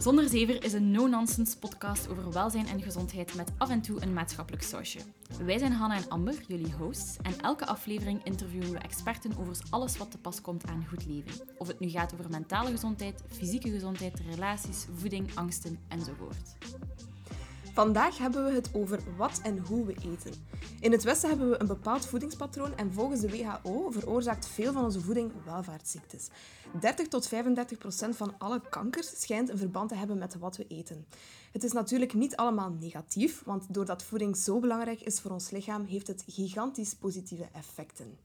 Zonder Zever is een no-nonsense podcast over welzijn en gezondheid met af en toe een maatschappelijk sausje. Wij zijn Hanna en Amber, jullie hosts, en elke aflevering interviewen we experten over alles wat te pas komt aan goed leven. Of het nu gaat over mentale gezondheid, fysieke gezondheid, relaties, voeding, angsten enzovoort. Vandaag hebben we het over wat en hoe we eten. In het Westen hebben we een bepaald voedingspatroon en volgens de WHO veroorzaakt veel van onze voeding welvaartsziektes. 30 tot 35 procent van alle kankers schijnt een verband te hebben met wat we eten. Het is natuurlijk niet allemaal negatief, want doordat voeding zo belangrijk is voor ons lichaam, heeft het gigantisch positieve effecten.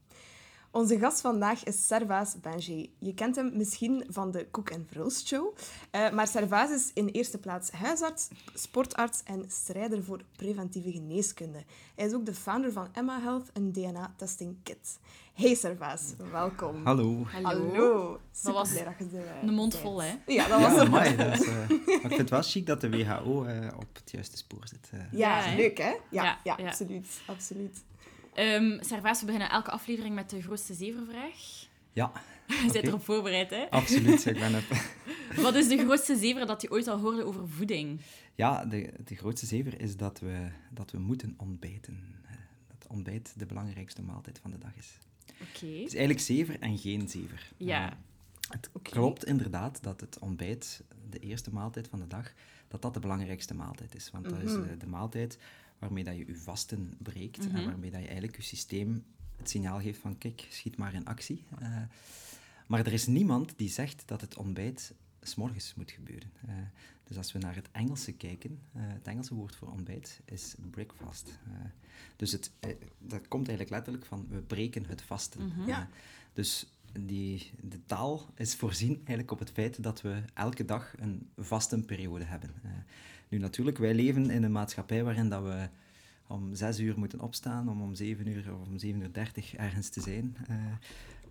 Onze gast vandaag is Servaas Benjé. Je kent hem misschien van de Cook and Roast Show. Uh, maar Servaas is in eerste plaats huisarts, sportarts en strijder voor preventieve geneeskunde. Hij is ook de founder van Emma Health, een DNA-testing kit. Hey Servaas, welkom. Hallo. Hallo. Dat was blij dat je uh, een mond vol, hè? Ja, dat was ja, een amai, dat is, uh, Ik vind het wel chic dat de WHO uh, op het juiste spoor zit. Ja, Ja, leuk hè? Ja, ja, Ja, ja. absoluut. absoluut. Ehm Servaas, we beginnen elke aflevering met de grootste zevervraag. Ja, Je bent Oké. erop voorbereid, hè? absoluut. Ik ben op... Wat is de grootste zever dat je ooit al hoorde over voeding? Ja, de, de grootste zever is dat we, dat we moeten ontbijten. Dat ontbijt de belangrijkste maaltijd van de dag is. Oké. Het is eigenlijk zever en geen zever. Ja. Het klopt inderdaad dat het ontbijt, de eerste maaltijd van de dag, dat dat de belangrijkste maaltijd is. Want dat is Mhm. de maaltijd waarmee dat je je vasten breekt Mhm. en waarmee dat je eigenlijk je systeem het signaal geeft van kijk, schiet maar in actie. Eh, maar er is niemand die zegt dat het ontbijt s'morgens moet gebeuren. Eh, dus als we naar het Engelse kijken, eh, het Engelse woord voor ontbijt is breakfast. Eh, dus het, dat komt eigenlijk letterlijk van we breken het vasten. Mhm. Ja. Dus die, de taal is voorzien eigenlijk op het feit dat we elke dag een vastenperiode hebben. Nu natuurlijk, wij leven in een maatschappij waarin dat we om zes uur moeten opstaan, om om zeven uur of om zeven uur dertig ergens te zijn. Eh,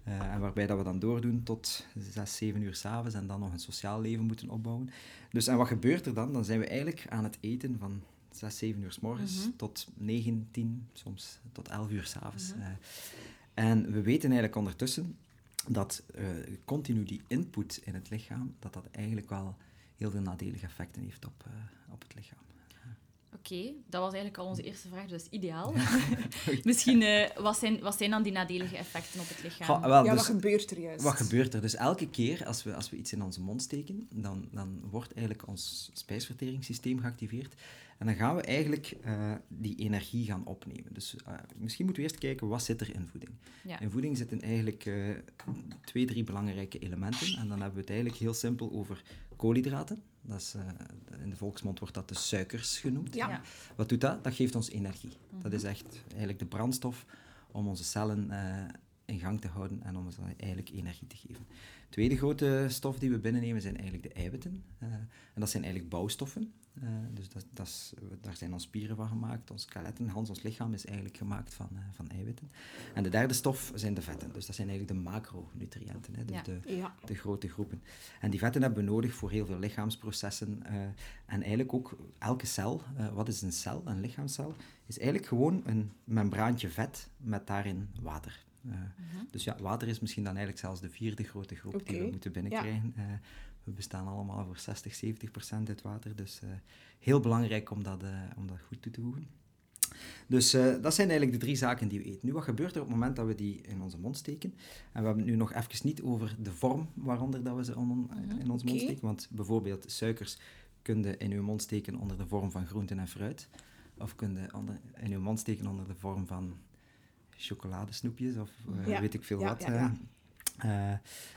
eh, en waarbij dat we dan doordoen tot zes, zeven uur s'avonds en dan nog een sociaal leven moeten opbouwen. Dus en wat gebeurt er dan? Dan zijn we eigenlijk aan het eten van zes, zeven uur s morgens Mhm. tot negen, tien, soms tot elf uur s'avonds. Eh, en we weten eigenlijk ondertussen dat continu die input in het lichaam, dat dat eigenlijk wel heel veel nadelige effecten heeft op, eh, op het lichaam. Oké, dat was eigenlijk al onze eerste vraag, dus ideaal. Misschien, eh, wat, zijn, wat zijn dan die nadelige effecten op het lichaam? Goh, wel, Ja, dus- wat gebeurt er juist? Wat gebeurt er? Dus elke keer als we, als we iets in onze mond steken, dan, dan wordt eigenlijk ons spijsverteringssysteem geactiveerd. En dan gaan we eigenlijk eh, die energie gaan opnemen. Dus eh, misschien moeten we eerst kijken, wat zit er in voeding? Ja. In voeding zitten eigenlijk eh, twee, drie belangrijke elementen. En dan hebben we het eigenlijk heel simpel over koolhydraten. Dat is, eh, in de volksmond wordt dat de suikers genoemd. Ja. Ja. Wat doet dat? Dat geeft ons energie. Dat Mhm. is echt eigenlijk de brandstof om onze cellen eh, in gang te houden en om ons dan eigenlijk energie te geven. De tweede grote stof die we binnennemen zijn eigenlijk de eiwitten. Eh, en dat zijn eigenlijk bouwstoffen. Eh, dus dat, dat is, daar zijn onze spieren van gemaakt, ons skeletten, Hans, ons lichaam is eigenlijk gemaakt van, eh, van eiwitten. En de derde stof zijn de vetten. Dus dat zijn eigenlijk de macronutriënten, hè, dus Ja. de, Ja. de grote groepen. En die vetten hebben we nodig voor heel veel lichaamsprocessen. en eigenlijk ook elke cel, wat is een cel, een lichaamscel, is eigenlijk gewoon een membraantje vet met daarin water. Eh, Mhm. Dus ja, water is misschien dan eigenlijk zelfs de vierde grote groep die we moeten binnenkrijgen. Eh, we bestaan allemaal voor 60, 70 procent uit water, dus eh, heel belangrijk om dat, eh, om dat goed toe te voegen. Dus eh, dat zijn eigenlijk de drie zaken die we eten. Nu, wat gebeurt er op het moment dat we die in onze mond steken? En we hebben het nu nog even niet over de vorm waaronder dat we ze on- Mhm, in onze mond steken. Want bijvoorbeeld suikers kun je in uw mond steken onder de vorm van groenten en fruit. Of kun je onder, in uw mond steken onder de vorm van chocoladesnoepjes of eh, Ja, weet ik veel wat. eh.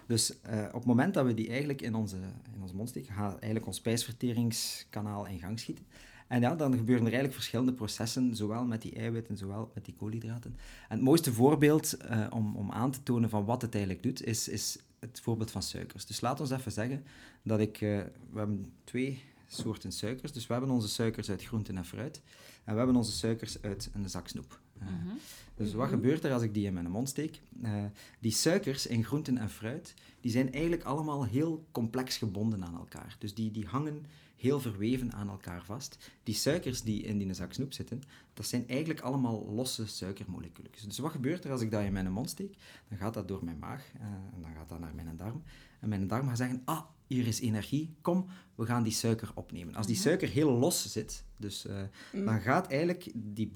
dus eh, op het moment dat we die eigenlijk in onze, in onze mond steken, gaat eigenlijk ons spijsverteringskanaal in gang schieten. En ja, dan gebeuren er eigenlijk verschillende processen, zowel met die eiwitten, zowel met die koolhydraten. En het mooiste voorbeeld om, om aan te tonen van wat het eigenlijk doet, is, is het voorbeeld van suikers. Dus laat ons even zeggen dat ik... we hebben twee soorten suikers. Dus we hebben onze suikers uit groenten en fruit. En we hebben onze suikers uit een zak snoep. Mhm. Dus wat gebeurt er als ik die in mijn mond steek? Eh, die suikers in groenten en fruit, die zijn eigenlijk allemaal heel complex gebonden aan elkaar. Dus die, die hangen heel verweven aan elkaar vast. Die suikers die in die zak snoep zitten, dat zijn eigenlijk allemaal losse suikermoleculen. Dus wat gebeurt er als ik dat in mijn mond steek? Dan gaat dat door mijn maag eh, en dan gaat dat naar mijn darm. En mijn darm gaat zeggen, ah, hier is energie, kom, we gaan die suiker opnemen. Als die suiker heel los zit, dus, uh, dan gaat eigenlijk die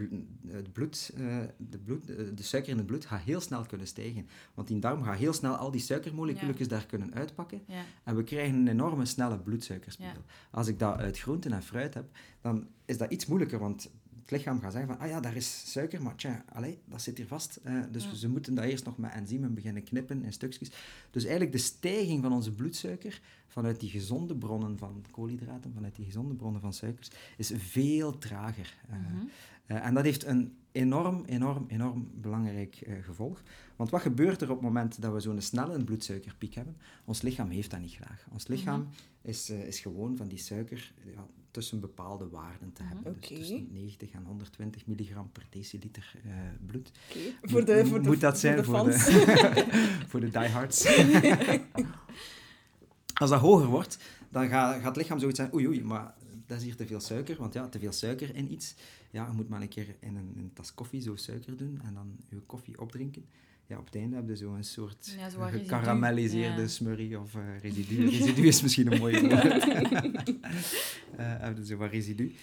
het bloed, uh, de, bloed, de, de suiker in het bloed gaat heel snel kunnen stijgen. Want die darm gaat heel snel al die suikermoleculen ja. daar kunnen uitpakken. Ja. En we krijgen een enorme snelle bloedsuikerspiegel. Ja. Als ik dat uit groenten en fruit heb, dan is dat iets moeilijker, want het lichaam gaat zeggen van, ah ja, daar is suiker, maar tja, allee, dat zit hier vast. Uh, dus Ja. ze moeten dat eerst nog met enzymen beginnen knippen in stukjes. Dus eigenlijk de stijging van onze bloedsuiker vanuit die gezonde bronnen van koolhydraten, vanuit die gezonde bronnen van suikers, is veel trager. Uh, Mhm. Uh, en dat heeft een enorm, enorm, enorm belangrijk uh, gevolg. Want wat gebeurt er op het moment dat we zo'n snelle bloedsuikerpiek hebben? Ons lichaam heeft dat niet graag. Ons lichaam Mhm. is, uh, is gewoon van die suiker ja, tussen bepaalde waarden te Mhm. hebben. Dus tussen 90 en 120 milligram per deciliter uh, bloed. Oké. Voor de, voor de, Moet dat zijn voor voor de voor de diehards. Als dat hoger wordt, dan gaat, gaat het lichaam zoiets zeggen, oei oei, maar dat is hier te veel suiker. Want ja, te veel suiker in iets, ja, je moet maar een keer in een, in een tas koffie zo suiker doen en dan je koffie opdrinken. Ja, op het einde heb je soort Ja, zo residu. gekarameliseerde Ja. smurrie of uh, residu. Residu is misschien een mooie woord. uh, heb je zo wat residu.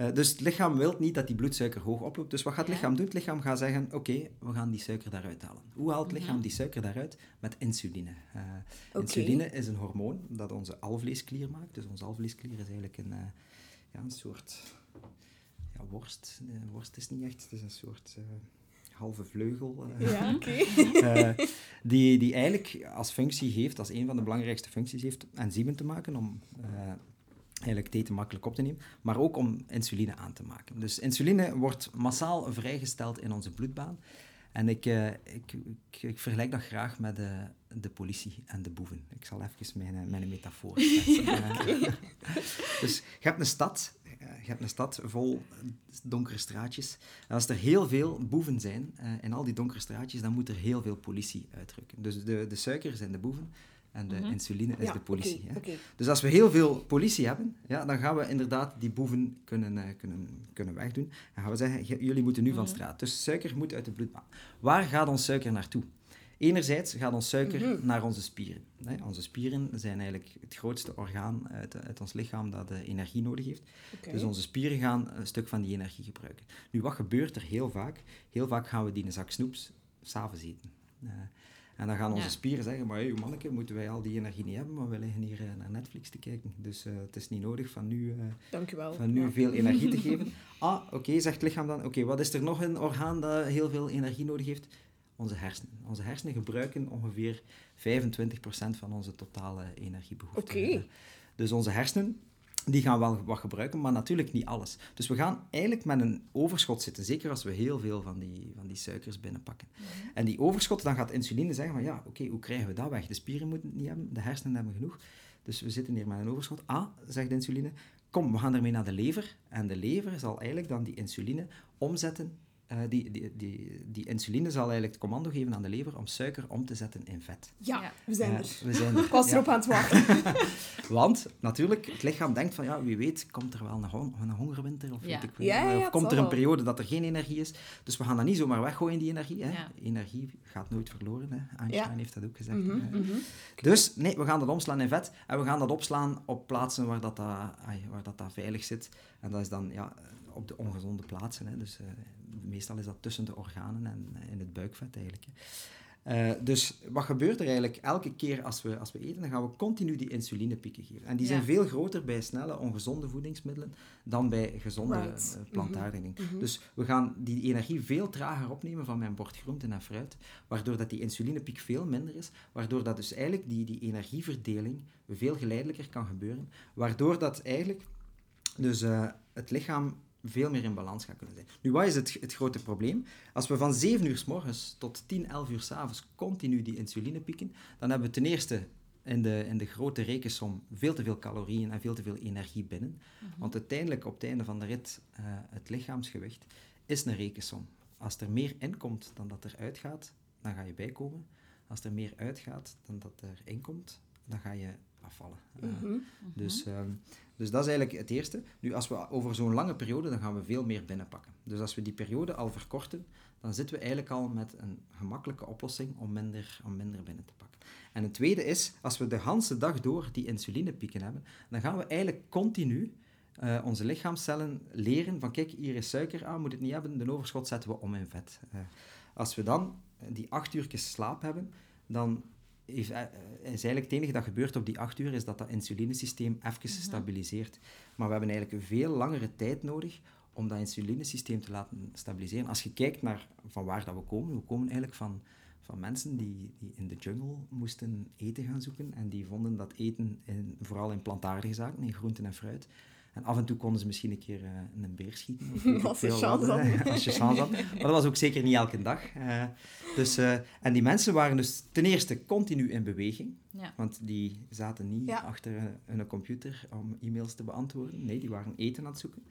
Uh, dus het lichaam wil niet dat die bloedsuiker hoog oploopt. Dus wat gaat het lichaam doen? Het lichaam gaat zeggen, oké, we gaan die suiker daaruit halen. Hoe haalt het lichaam Mhm. die suiker daaruit? Met insuline. Uh. Insuline is een hormoon dat onze alvleesklier maakt. Dus onze alvleesklier is eigenlijk een, ja, een soort ja, worst. Worst is niet echt, het is een soort uh, halve vleugel. uh, Ja, oké. uh, die, die eigenlijk als functie heeft, als een van de belangrijkste functies heeft, enzymen te maken om eigenlijk eten makkelijk op te nemen, maar ook om insuline aan te maken. Dus insuline wordt massaal vrijgesteld in onze bloedbaan. En ik, uh, ik, ik, ik, vergelijk dat graag met de, de politie en de boeven. Ik zal even mijn, mijn metafoor schetsen. dus je hebt een stad, je hebt een stad vol donkere straatjes. En als er heel veel boeven zijn in al die donkere straatjes, dan moet er heel veel politie uitrukken. Dus de, de suiker zijn de boeven en de Mhm. insuline is Ja, de politie. hè. Dus als we heel veel politie hebben, ja, dan gaan we inderdaad die boeven kunnen, eh, kunnen, kunnen wegdoen. En gaan we zeggen, "J- jullie moeten nu van Mhm. straat. Dus suiker moet uit de bloedbaan. Waar gaat ons suiker naartoe? Enerzijds gaat ons suiker Mhm. naar onze spieren. Hè. Onze spieren zijn eigenlijk het grootste orgaan uit, uit ons lichaam dat energie nodig heeft. Dus onze spieren gaan een stuk van die energie gebruiken. Nu, wat gebeurt er heel vaak? Heel vaak gaan we die een zak snoeps s'avonds eten. Eh, en dan gaan onze Ja. spieren zeggen, maar hey, manneke, moeten wij al die energie niet hebben, maar we liggen hier eh, naar Netflix te kijken. Dus eh, het is niet nodig van nu, eh, van nu Ja. veel energie te geven. Ah, oké, zegt het lichaam dan, oké, wat is er nog een orgaan dat heel veel energie nodig heeft? Onze hersenen. Onze hersenen gebruiken ongeveer 25% van onze totale energiebehoefte. Oké. Dus onze hersenen, die gaan wel wat gebruiken, maar natuurlijk niet alles. Dus we gaan eigenlijk met een overschot zitten, zeker als we heel veel van die, van die suikers binnenpakken. En die overschot, dan gaat insuline zeggen van ja, oké, hoe krijgen we dat weg? De spieren moeten het niet hebben, de hersenen hebben genoeg. Dus we zitten hier met een overschot. Ah, zegt de insuline, kom, we gaan ermee naar de lever. En de lever zal eigenlijk dan die insuline omzetten. Eh, die, die, die, die insuline zal eigenlijk het commando geven aan de lever om suiker om te zetten in vet. Ja, Ja. we zijn Eh, er. we zijn er. Ik was Ja. erop aan het wachten. Want natuurlijk, het lichaam denkt van ja, wie weet, komt er wel een, hon- een hongerwinter of, Ja. weet ik veel, Ja, ja, of komt er een periode dat er geen energie is. Dus we gaan dat niet zomaar weggooien, die energie. Hè. Ja. Energie gaat nooit verloren. Hè. Einstein Ja. heeft dat ook gezegd. Mhm, hè. mhm. Dus nee, we gaan dat omslaan in vet en we gaan dat opslaan op plaatsen waar dat, dat, ai, waar dat, dat veilig zit. En dat is dan ja, op de ongezonde plaatsen. Hè. Dus eh, meestal is dat tussen de organen en eh, in het buikvet eigenlijk. Hè. Eh, dus wat gebeurt er eigenlijk elke keer als we, als we eten? Dan gaan we continu die insulinepieken geven. En die zijn veel groter bij snelle, ongezonde voedingsmiddelen dan bij gezonde Right. eh, plantaardige dingen. Mhm. Dus we gaan die energie veel trager opnemen van mijn bord groenten en fruit, waardoor dat die insulinepiek veel minder is, waardoor dat dus eigenlijk die, die energieverdeling veel geleidelijker kan gebeuren, waardoor dat eigenlijk dus het lichaam veel meer in balans gaat kunnen zijn. Nu, wat is het, het grote probleem? Als we van 7 uur s morgens tot 10, 11 uur s avonds continu die insuline pieken, dan hebben we ten eerste in de, in de grote rekensom veel te veel calorieën en veel te veel energie binnen. Want uiteindelijk, op het einde van de rit, eh, het lichaamsgewicht is een rekensom. als er meer inkomt dan dat er uitgaat, dan ga je bijkomen. Als er meer uitgaat dan dat er inkomt, dan ga je afvallen. Eh, Mhm. dus, ehm, dus dat is eigenlijk het eerste. Nu, als we over zo'n lange periode, dan gaan we veel meer binnenpakken. Dus als we die periode al verkorten, dan zitten we eigenlijk al met een gemakkelijke oplossing om minder, om minder binnen te pakken. En het tweede is, als we de hele dag door die insulinepieken hebben, dan gaan we eigenlijk continu eh, onze lichaamcellen leren van kijk, hier is suiker, ah, moet het niet hebben, de overschot zetten we om in vet. Eh, als we dan eh, die acht uur slaap hebben, dan is eigenlijk het enige dat gebeurt op die acht uur, is dat dat insulinesysteem even stabiliseert. Maar we hebben eigenlijk veel langere tijd nodig om dat insulinesysteem te laten stabiliseren. Als je kijkt naar van waar dat we komen, we komen eigenlijk van, van mensen die, die in de jungle moesten eten gaan zoeken en die vonden dat eten in, vooral in plantaardige zaken, in groenten en fruit. En af en toe konden ze misschien een keer eh, een beer schieten. of Als chance je chance had. Maar dat was ook zeker niet elke dag. Eh, dus, eh, en die mensen waren dus ten eerste continu in beweging. Ja. Want die zaten niet Ja. achter een, een computer om e-mails te beantwoorden. Nee, die waren eten aan het zoeken.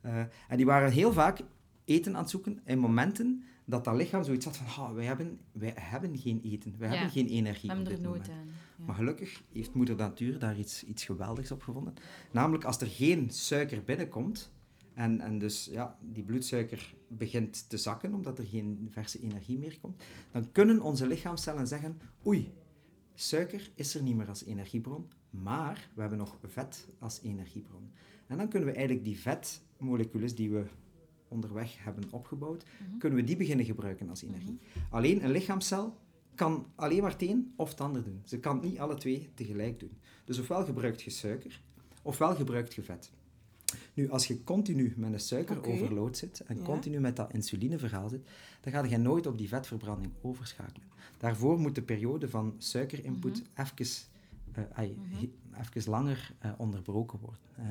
Eh, en die waren heel vaak eten aan het zoeken in momenten dat dat lichaam zoiets had van "Ha, wij, hebben, wij hebben geen eten, wij Ja. hebben geen energie op hebben dit er nooit moment. aan. Ja. Maar gelukkig heeft moeder natuur daar iets, iets geweldigs op gevonden. Namelijk als er geen suiker binnenkomt en, en dus ja, die bloedsuiker begint te zakken omdat er geen verse energie meer komt, dan kunnen onze lichaamcellen zeggen oei, suiker is er niet meer als energiebron, maar we hebben nog vet als energiebron. En dan kunnen we eigenlijk die vetmoleculen die we onderweg hebben opgebouwd, kunnen we die beginnen gebruiken als energie. Alleen een lichaamcel kan alleen maar het een of het ander doen. Ze kan het niet alle twee tegelijk doen. Dus ofwel gebruikt je suiker, ofwel gebruikt je vet. Nu, als je continu met een suikeroverload zit en Ja. continu met dat insulineverhaal zit, dan ga je nooit op die vetverbranding overschakelen. Daarvoor moet de periode van suikerinput even, ai, he- even langer eh, onderbroken worden. Eh,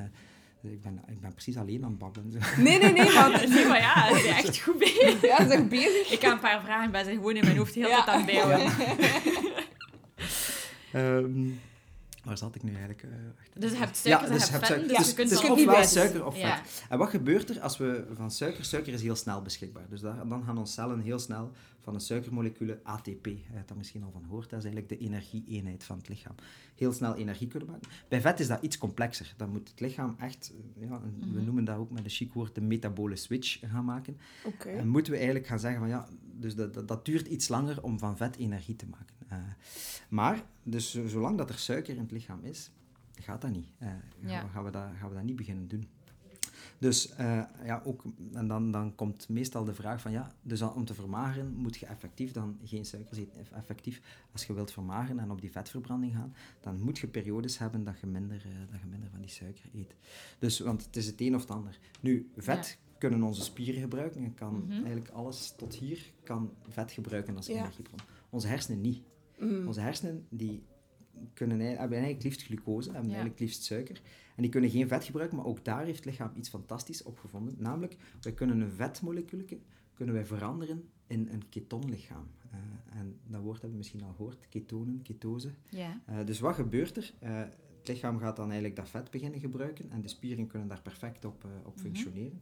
ik, ben, ik ben precies alleen aan het babbelen. zo. Nee, nee, nee, maar... Nee, maar ja, ze is echt goed bezig. Ja, ze zijn bezig. Ik heb een paar vragen bij zijn gewoon in mijn hoofd heel Ja. tijd aan het bijhouden. Ehm, waar zat ik nu eigenlijk? eh, wacht. Dus je hebt suikers en je dus hebt suiker. dus Dus, je kunt dus dan niet ofwel vet. suiker of Ja. vet. En wat gebeurt er als we van suiker... Suiker is heel snel beschikbaar. Dus daar, dan gaan onze cellen heel snel van een suikermoleculen ATP, je hebt daar misschien al van gehoord, dat is eigenlijk de energie-eenheid van het lichaam, heel snel energie kunnen maken. Bij vet is dat iets complexer. Dan moet het lichaam echt, eh, ja, we noemen dat ook met een chic woord, de metabole switch gaan maken. Oké. En moeten we eigenlijk gaan zeggen van ja, dus dat, dat, dat duurt iets langer om van vet energie te maken. Eh, maar, dus zo- zolang dat er suiker in het lichaam is, gaat dat niet. Eh, gaan, Ja. we, gaan, we dat, gaan we dat niet beginnen doen. Dus eh, ja, ook, en dan, dan komt meestal de vraag van ja, dus om te vermageren moet je effectief dan geen suikers eten. Eff- Effectief, als je wilt vermageren en op die vetverbranding gaan, dan moet je periodes hebben dat je minder, eh, dat je minder van die suiker eet. Dus, want het is het een of het ander. Nu, vet kunnen onze spieren gebruiken en kan Mhm. eigenlijk alles tot hier kan vet gebruiken als Ja. energiebron. Onze hersenen niet. Mm. Onze hersenen die kunnen, hebben eigenlijk liefst glucose, hebben Ja. eigenlijk liefst suiker. En die kunnen geen vet gebruiken, maar ook daar heeft het lichaam iets fantastisch op gevonden. Namelijk, wij kunnen een vetmolecuulje kunnen wij veranderen in een ketonlichaam. Eh, en dat woord hebben we misschien al gehoord, ketonen, ketose. Ja. Eh, dus wat gebeurt er? Eh, het lichaam gaat dan eigenlijk dat vet beginnen gebruiken en de spieren kunnen daar perfect op, op Mhm. functioneren.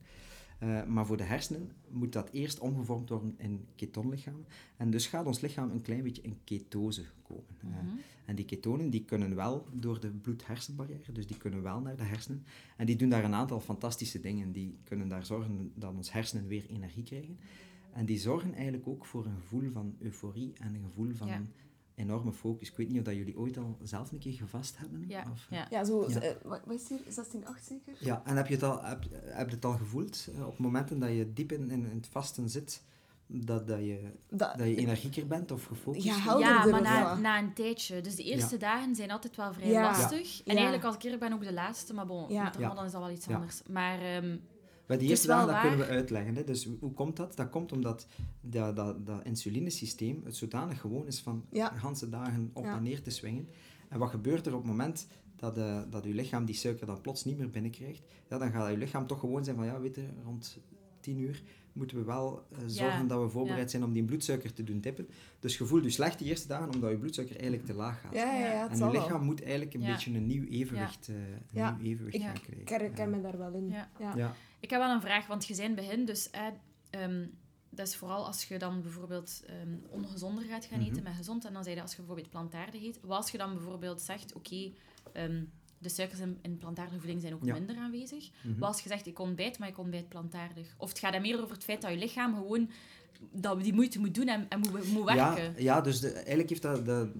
Eh, maar voor de hersenen moet dat eerst omgevormd worden in ketonlichaam. En dus gaat ons lichaam een klein beetje in ketose komen. Eh, Mhm. en die ketonen die kunnen wel door de bloed-hersenbarrière, dus die kunnen wel naar de hersenen. En die doen daar een aantal fantastische dingen. Die kunnen daar zorgen dat ons hersenen weer energie krijgen. En die zorgen eigenlijk ook voor een gevoel van euforie en een gevoel van Ja. Enorme focus. Ik weet niet of dat jullie ooit al zelf een keer gevast hebben. Ja. Of, Ja. Ja, zo... Ja. eh, wat is hier? 16,8 zeker? Ja, en heb je het al, heb, heb je het al gevoeld eh, op momenten dat je diep in, in, in het vasten zit, dat, dat, je, Dat, dat je energieker bent of gefocust? Ja, Ja, maar na, een tijdje. Dus de eerste Ja. dagen zijn altijd wel vrij Ja. lastig. En Ja. eigenlijk als ik eerlijk ben ook de laatste, maar bon, Ja. met Ramadan is dat wel iets Ja. anders. Maar ehm, Bij die eerste dagen, dat kunnen we uitleggen. Hè. Dus hoe- komt dat? Dat komt omdat dat, dat, dat insulinesysteem het zodanig gewoon is van Ja. de ganse dagen op Ja. en neer te swingen. En wat gebeurt er op het moment dat, eh dat uw lichaam die suiker dan plots niet meer binnenkrijgt? Ja, dan gaat uw lichaam toch gewoon zijn van, ja, weet je, rond 10 uur moeten we wel eh, zorgen Ja. dat we voorbereid Ja. zijn om die bloedsuiker te doen tippen. Dus je voelt je slecht de eerste dagen omdat je bloedsuiker eigenlijk te laag gaat. Ja, ja, ja, het en wel. lichaam moet eigenlijk een Ja. beetje een nieuw evenwicht, eh, een Ja. nieuw evenwicht Ik gaan Ik krijgen. ken, ken me daar wel in. Ja. Ik heb wel een vraag, want je het begin, dus eh, ehm, dat is vooral als je dan bijvoorbeeld ehm, ongezonder gaat gaan eten met gezond. En dan zei je als je bijvoorbeeld plantaardig eet. Wat als je dan bijvoorbeeld zegt, oké, ehm, de suikers in, in plantaardige voeding zijn ook Ja. minder aanwezig. Wat als je zegt, ik ontbijt, maar ik ontbijt plantaardig. Of het gaat dan meer over het feit dat je lichaam gewoon dat die moeite moet doen en, en moet, moet werken. Ja, ja dus de, eigenlijk heeft dat, de,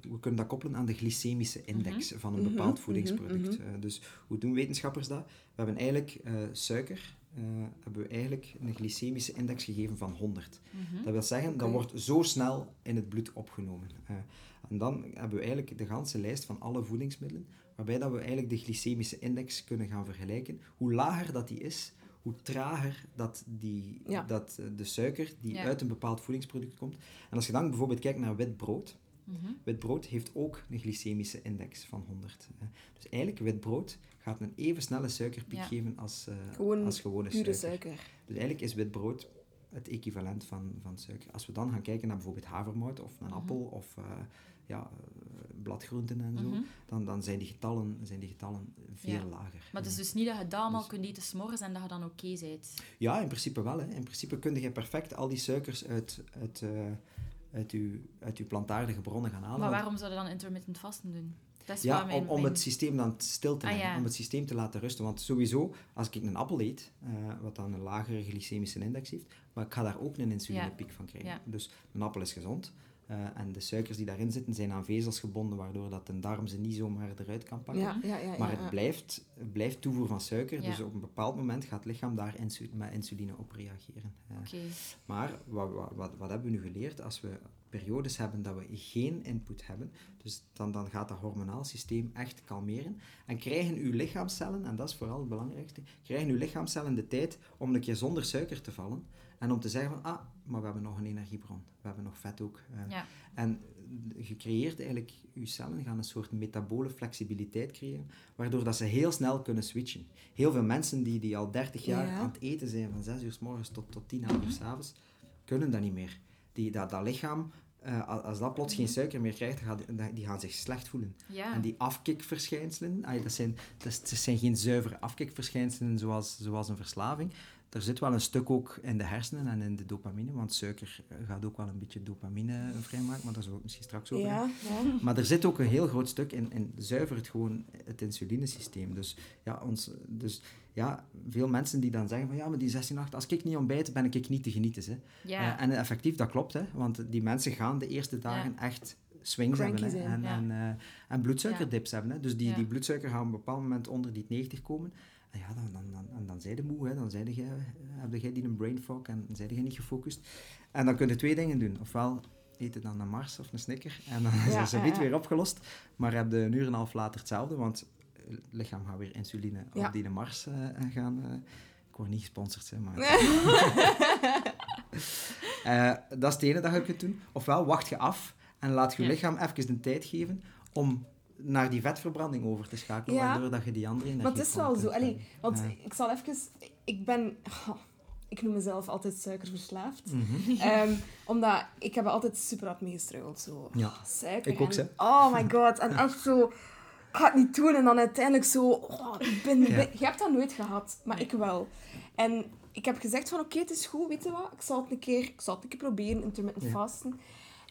we kunnen dat koppelen aan de glycemische index Mhm. van een bepaald voedingsproduct. Eh, dus hoe doen wetenschappers dat? We hebben eigenlijk eh, suiker, eh, hebben we eigenlijk een glycemische index gegeven van 100. Mhm. Dat wil zeggen, dat wordt zo snel in het bloed opgenomen. Eh, en dan hebben we eigenlijk de ganse lijst van alle voedingsmiddelen, waarbij dat we eigenlijk de glycemische index kunnen gaan vergelijken. Hoe lager dat die is, hoe trager dat, die, Ja. dat eh, de suiker die Ja. uit een bepaald voedingsproduct komt. En als je dan bijvoorbeeld kijkt naar wit brood, Mhm. wit brood heeft ook een glycemische index van 100. eh. Dus eigenlijk, wit brood gaat een even snelle suikerpiek Ja. geven als, eh, Gewoon als gewone Pure suiker. suiker. Dus eigenlijk is wit brood het equivalent van, van suiker. Als we dan gaan kijken naar bijvoorbeeld havermout of een Mhm. appel of eh, ja, eh, bladgroenten en zo, Mhm. dan, dan zijn, die getallen, zijn die getallen veel Ja. lager. Maar het is dus niet dat je dat allemaal Dus- kunt eten s'morgens en dat je dan oké bent. Ja, in principe wel. Hè. In principe kun je perfect al die suikers uit, uit, eh, uit, uw, uit uw plantaardige bronnen gaan halen. Maar waarom zou je dan intermittent vasten doen? Ja, mijn, om, om mijn- het systeem dan stil te Ah, leggen, ja. om het systeem te laten rusten. Want sowieso, als ik een appel eet, eh, wat dan een lagere glycemische index heeft, maar ik ga daar ook een insulinepiek van krijgen. Ja. Dus een appel is gezond. Eh, en de suikers die daarin zitten zijn aan vezels gebonden, waardoor dat een darm ze niet zomaar eruit kan pakken. Ja, ja, ja. ja, Maar het blijft, het blijft toevoer van suiker, dus op een bepaald moment gaat het lichaam daar insu- met insuline op reageren. Maar wat, wat, wat, wat hebben we nu geleerd? Als we periodes hebben dat we geen input hebben, dus dan, dan gaat dat hormonaal systeem echt kalmeren. En krijgen uw lichaamcellen, en dat is vooral het belangrijkste, krijgen uw lichaamcellen de tijd om een keer zonder suiker te vallen. En om te zeggen van, ah, maar we hebben nog een energiebron. We hebben nog vet ook. eh. Ja. En je creëert eigenlijk, je cellen gaan een soort metabole flexibiliteit creëren, waardoor dat ze heel snel kunnen switchen. Heel veel mensen die, die al 30 jaar Ja. aan het eten zijn, van 6 uur s morgens tot, tot 10, 11 uur s avonds, kunnen dat niet meer. Die, dat, dat lichaam, eh, als- dat plots geen suiker meer krijgt, dan die- gaan zich slecht voelen. Ja. En die afkikverschijnselen, dat, zijn, dat zijn geen zuivere afkikverschijnselen zoals, zoals een verslaving. Er zit wel een stuk ook in de hersenen en in de dopamine, want suiker eh, gaat ook wel een beetje dopamine vrijmaken, maar daar zullen we het misschien straks over hebben. Ja, ja. Maar er zit ook een heel groot stuk in, in zuivert gewoon het insulinesysteem. Dus ja, ons, dus ja, veel mensen die dan zeggen van ja, maar die 16, 8, als ik niet ontbijt, ben ik niet te genieten. Hè. ja. Eh, en effectief, dat klopt, hè, want die mensen gaan de eerste dagen echt swings Cranky hebben hè, en, ja. en, eh, en bloedsuikerdips hebben. Hè. Dus die, Ja. die bloedsuiker gaat op een bepaald moment onder die 90 komen. En ja, dan, dan, dan, dan zijn moe, hè. dan zijn jij, heb jij die een brain fog en zijn jij niet gefocust. En dan kun je twee dingen doen. Ofwel eten dan een Mars of een Snicker en dan Ja, is het ja, niet ja. weer opgelost. Maar heb je een uur en een half later hetzelfde, want het lichaam gaat weer insuline op die Mars eh, gaan... eh, ik word niet gesponsord, hè, maar... Eh, dat is het ene dat je kunt doen. Ofwel wacht je af en laat je lichaam even de tijd geven om naar die vetverbranding over te schakelen, Ja. waardoor dat je die andere energie Maar het is wel zo. Allee, want Ja. ik zal even... Ik ben... oh, ik noem mezelf altijd suikerverslaafd. Mhm. Ehm, omdat ik heb altijd super hard mee gestruggeld. Zo. Ja. Oh, suiker. Ik ook, en- hè. Oh my god. En echt zo... Ik ga het niet doen. En dan uiteindelijk zo... Oh, ik ben, Ja. ben- je hebt dat nooit gehad. Maar ik wel. En ik heb gezegd van... Oké, het is goed. Weet je wat? Ik zal het een keer, ik zal het een keer proberen. Intermittent Ja.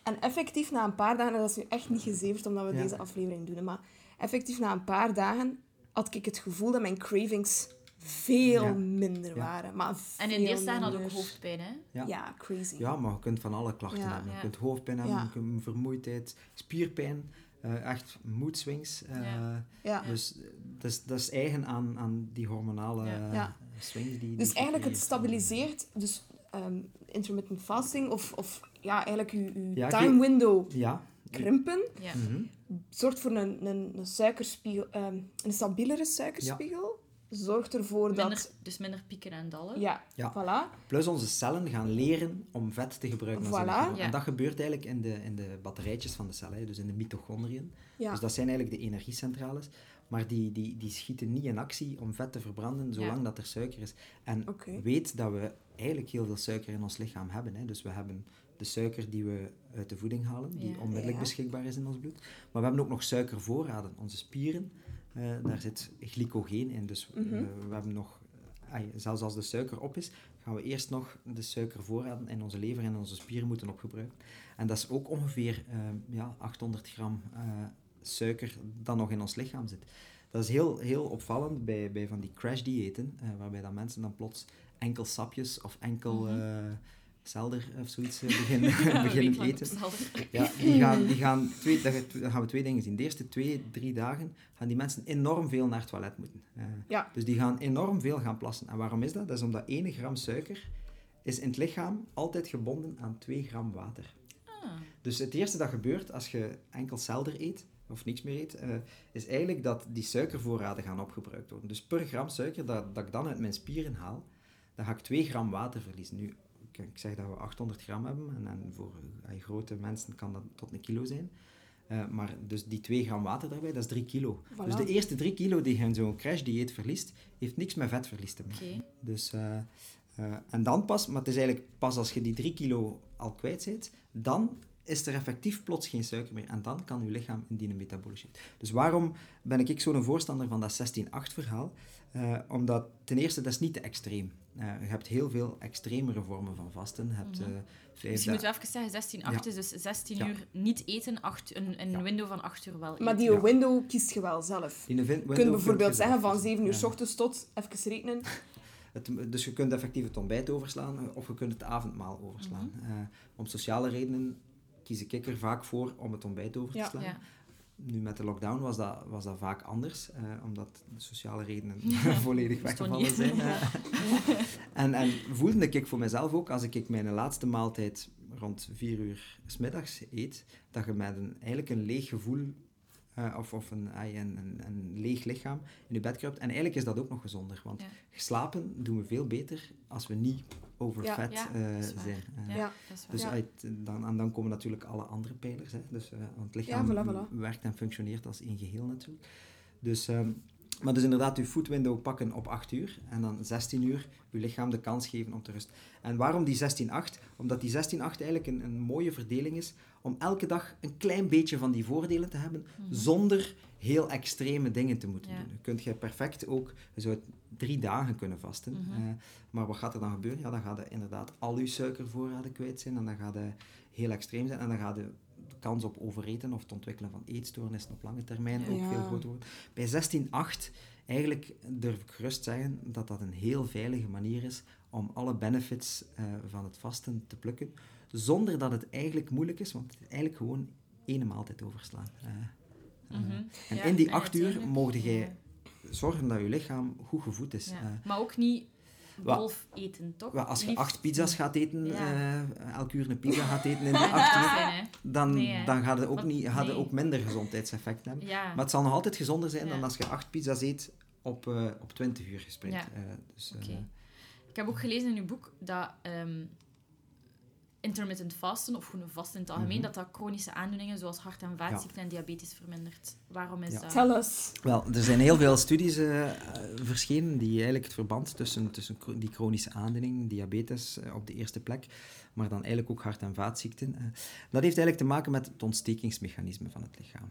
En effectief na een paar dagen... En dat is nu echt niet gezeverd omdat we Ja. deze aflevering doen. Maar effectief na een paar dagen had ik het gevoel dat mijn cravings veel Ja. minder Ja. waren. Maar En in de eerste dagen had ook hoofdpijn, hè? Ja. Ja, crazy. Ja, maar je kunt van alle klachten Ja. hebben. Je Ja. kunt hoofdpijn hebben, Ja. je kunt vermoeidheid, spierpijn, eh, echt moedswings. eh, Ja. Ja. Dus eh, dat is, dat is eigen aan, aan die hormonale Ja. Ja. swings. Die, die Dus eigenlijk het stabiliseert, dus ehm, intermittent fasting, of, of ja, eigenlijk je, je Ja, time window Ja. krimpen, Ja. Mhm. zorgt voor een, een, een suikerspiegel, ehm, een stabielere suikerspiegel. Zorgt ervoor Minder, dat... dus minder pieken en dallen. Ja, Ja. voilà. Plus onze cellen gaan leren om vet te gebruiken als Voilà. En dat gebeurt eigenlijk in de, in de batterijtjes van de cel, hè, dus in de mitochondriën. Ja. Dus dat zijn eigenlijk de energiecentrales. Maar die, die, die schieten niet in actie om vet te verbranden zolang Ja. dat er suiker is. En weet dat we eigenlijk heel veel suiker in ons lichaam hebben. Hè. Dus we hebben de suiker die we uit de voeding halen, die Ja. onmiddellijk Ja. beschikbaar is in ons bloed. Maar we hebben ook nog suikervoorraden. Onze spieren, eh, daar zit glycogeen in. Dus Mhm. eh, we hebben nog, eh, zelfs als de suiker op is, gaan we eerst nog de suikervoorraden in onze lever en onze spieren moeten opgebruiken. En dat is ook ongeveer ja, 800 gram suiker dat nog in ons lichaam zit. Dat is heel, heel opvallend bij, bij van die crash-diëten, waarbij dat mensen dan plots enkel sapjes of enkel mm -hmm. Selder of zoiets beginnen, beginnen eten. Ja, die gaan, die gaan twee, dan gaan we twee dingen zien. De eerste twee, drie dagen gaan die mensen enorm veel naar het toilet moeten. ja. Dus die gaan enorm veel gaan plassen. En waarom is dat? Dat is omdat 1 gram suiker is in het lichaam altijd gebonden aan 2 gram water. Ah. Dus het eerste dat gebeurt als je enkel selder eet, of niks meer eet, uh, is eigenlijk dat die suikervoorraden gaan opgebruikt worden. Dus per gram suiker dat, dat ik dan uit mijn spieren haal, dan ga ik 2 gram water verliezen. Nu, ik zeg dat we 800 gram hebben, en, en voor uh, grote mensen kan dat tot een kilo zijn. Uh, maar dus die 2 gram water daarbij, dat is 3 kilo. Voilà. Dus de eerste 3 kilo die je in zo'n crash-dieet verliest, heeft niks met vetverlies te maken. Okay. Dus, en dan pas, maar het is eigenlijk pas als je die 3 kilo al kwijt bent, dan is er effectief plots geen suiker meer. En dan kan je lichaam in die metabolische Dus waarom ben ik zo'n voorstander van dat 16-8 verhaal? Uh, omdat ten eerste, dat is niet te extreem. Uh, je hebt heel veel extremere vormen van vasten. Je hebt, uh, Misschien moeten we even zeggen, 16, 8 ja. is dus 16 ja. uur niet eten, 8, een, een ja. window van 8 uur wel eten. Maar die window kiest je wel zelf. Die je kunt bijvoorbeeld zeggen van 7 uur s ochtends tot, even rekenen. Het, dus je kunt effectief het ontbijt overslaan of je kunt het avondmaal overslaan. Mm -hmm. om sociale redenen kies ik er vaak voor om het ontbijt over te ja, slaan. Nu met de lockdown was dat, was dat vaak anders, eh, omdat de sociale redenen volledig weggevallen zijn. en, en voelde ik voor mezelf ook, als ik mijn laatste maaltijd rond vier uur s middags eet, dat je met een, eigenlijk een leeg gevoel uh, of, of een, een, een, een, leeg lichaam in je bed kruipt. En eigenlijk is dat ook nog gezonder, want ja. slapen doen we veel beter als we niet overvet ja, uh, zijn. Ja, dus uit, dan, en dan komen natuurlijk alle andere pijlers. Hè. Dus, uh, want het lichaam voilà, voilà. werkt en functioneert als één geheel natuurlijk. Dus, um, maar dus inderdaad, uw food window pakken op 8 uur en dan 16 uur uw lichaam de kans geven om te rusten. En waarom die 16-8? Omdat die 16-8 eigenlijk een, een mooie verdeling is om elke dag een klein beetje van die voordelen te hebben, mm -hmm. zonder heel extreme dingen te moeten ja. doen. Dan kunt je perfect ook, je zou drie dagen kunnen vasten. Mm -hmm. uh, maar wat gaat er dan gebeuren? Ja, dan gaat je inderdaad al je suikervoorraden kwijt zijn en dan gaat je heel extreem zijn en dan gaat je de kans op overeten of het ontwikkelen van eetstoornissen op lange termijn ja. ook veel groter worden. Bij 16-8 eigenlijk durf ik gerust zeggen dat dat een heel veilige manier is om alle benefits uh, van het vasten te plukken, zonder dat het eigenlijk moeilijk is, want het is eigenlijk gewoon één maaltijd overslaan. Uh, uh, mm -hmm. En ja, in die acht uur mogen jij zorgen dat je lichaam goed gevoed is. Ja. Uh, maar ook niet wolf eten, toch? wel, als je Liefst- acht pizza's gaat eten, Ja. uh, elk uur een pizza gaat eten in die acht uur, dan, Nee, dan gaat het ook, niet, gaat het nee. ook minder gezondheidseffect hebben. Ja. Maar het zal nog altijd gezonder zijn dan als je acht pizza's eet op, uh, op 20 uur. Uh, dus. Ik heb ook gelezen in uw boek dat ehm, intermittent fasten, of gewoon vasten in het algemeen, Mhm. dat dat chronische aandoeningen zoals hart- en vaatziekten en diabetes vermindert. Waarom is Ja. dat? Tell us. Wel, er zijn heel veel studies uh, verschenen die eigenlijk het verband tussen, tussen die chronische aandoening, diabetes uh, op de eerste plek, maar dan eigenlijk ook hart- en vaatziekten. Uh, dat heeft eigenlijk te maken met het ontstekingsmechanisme van het lichaam.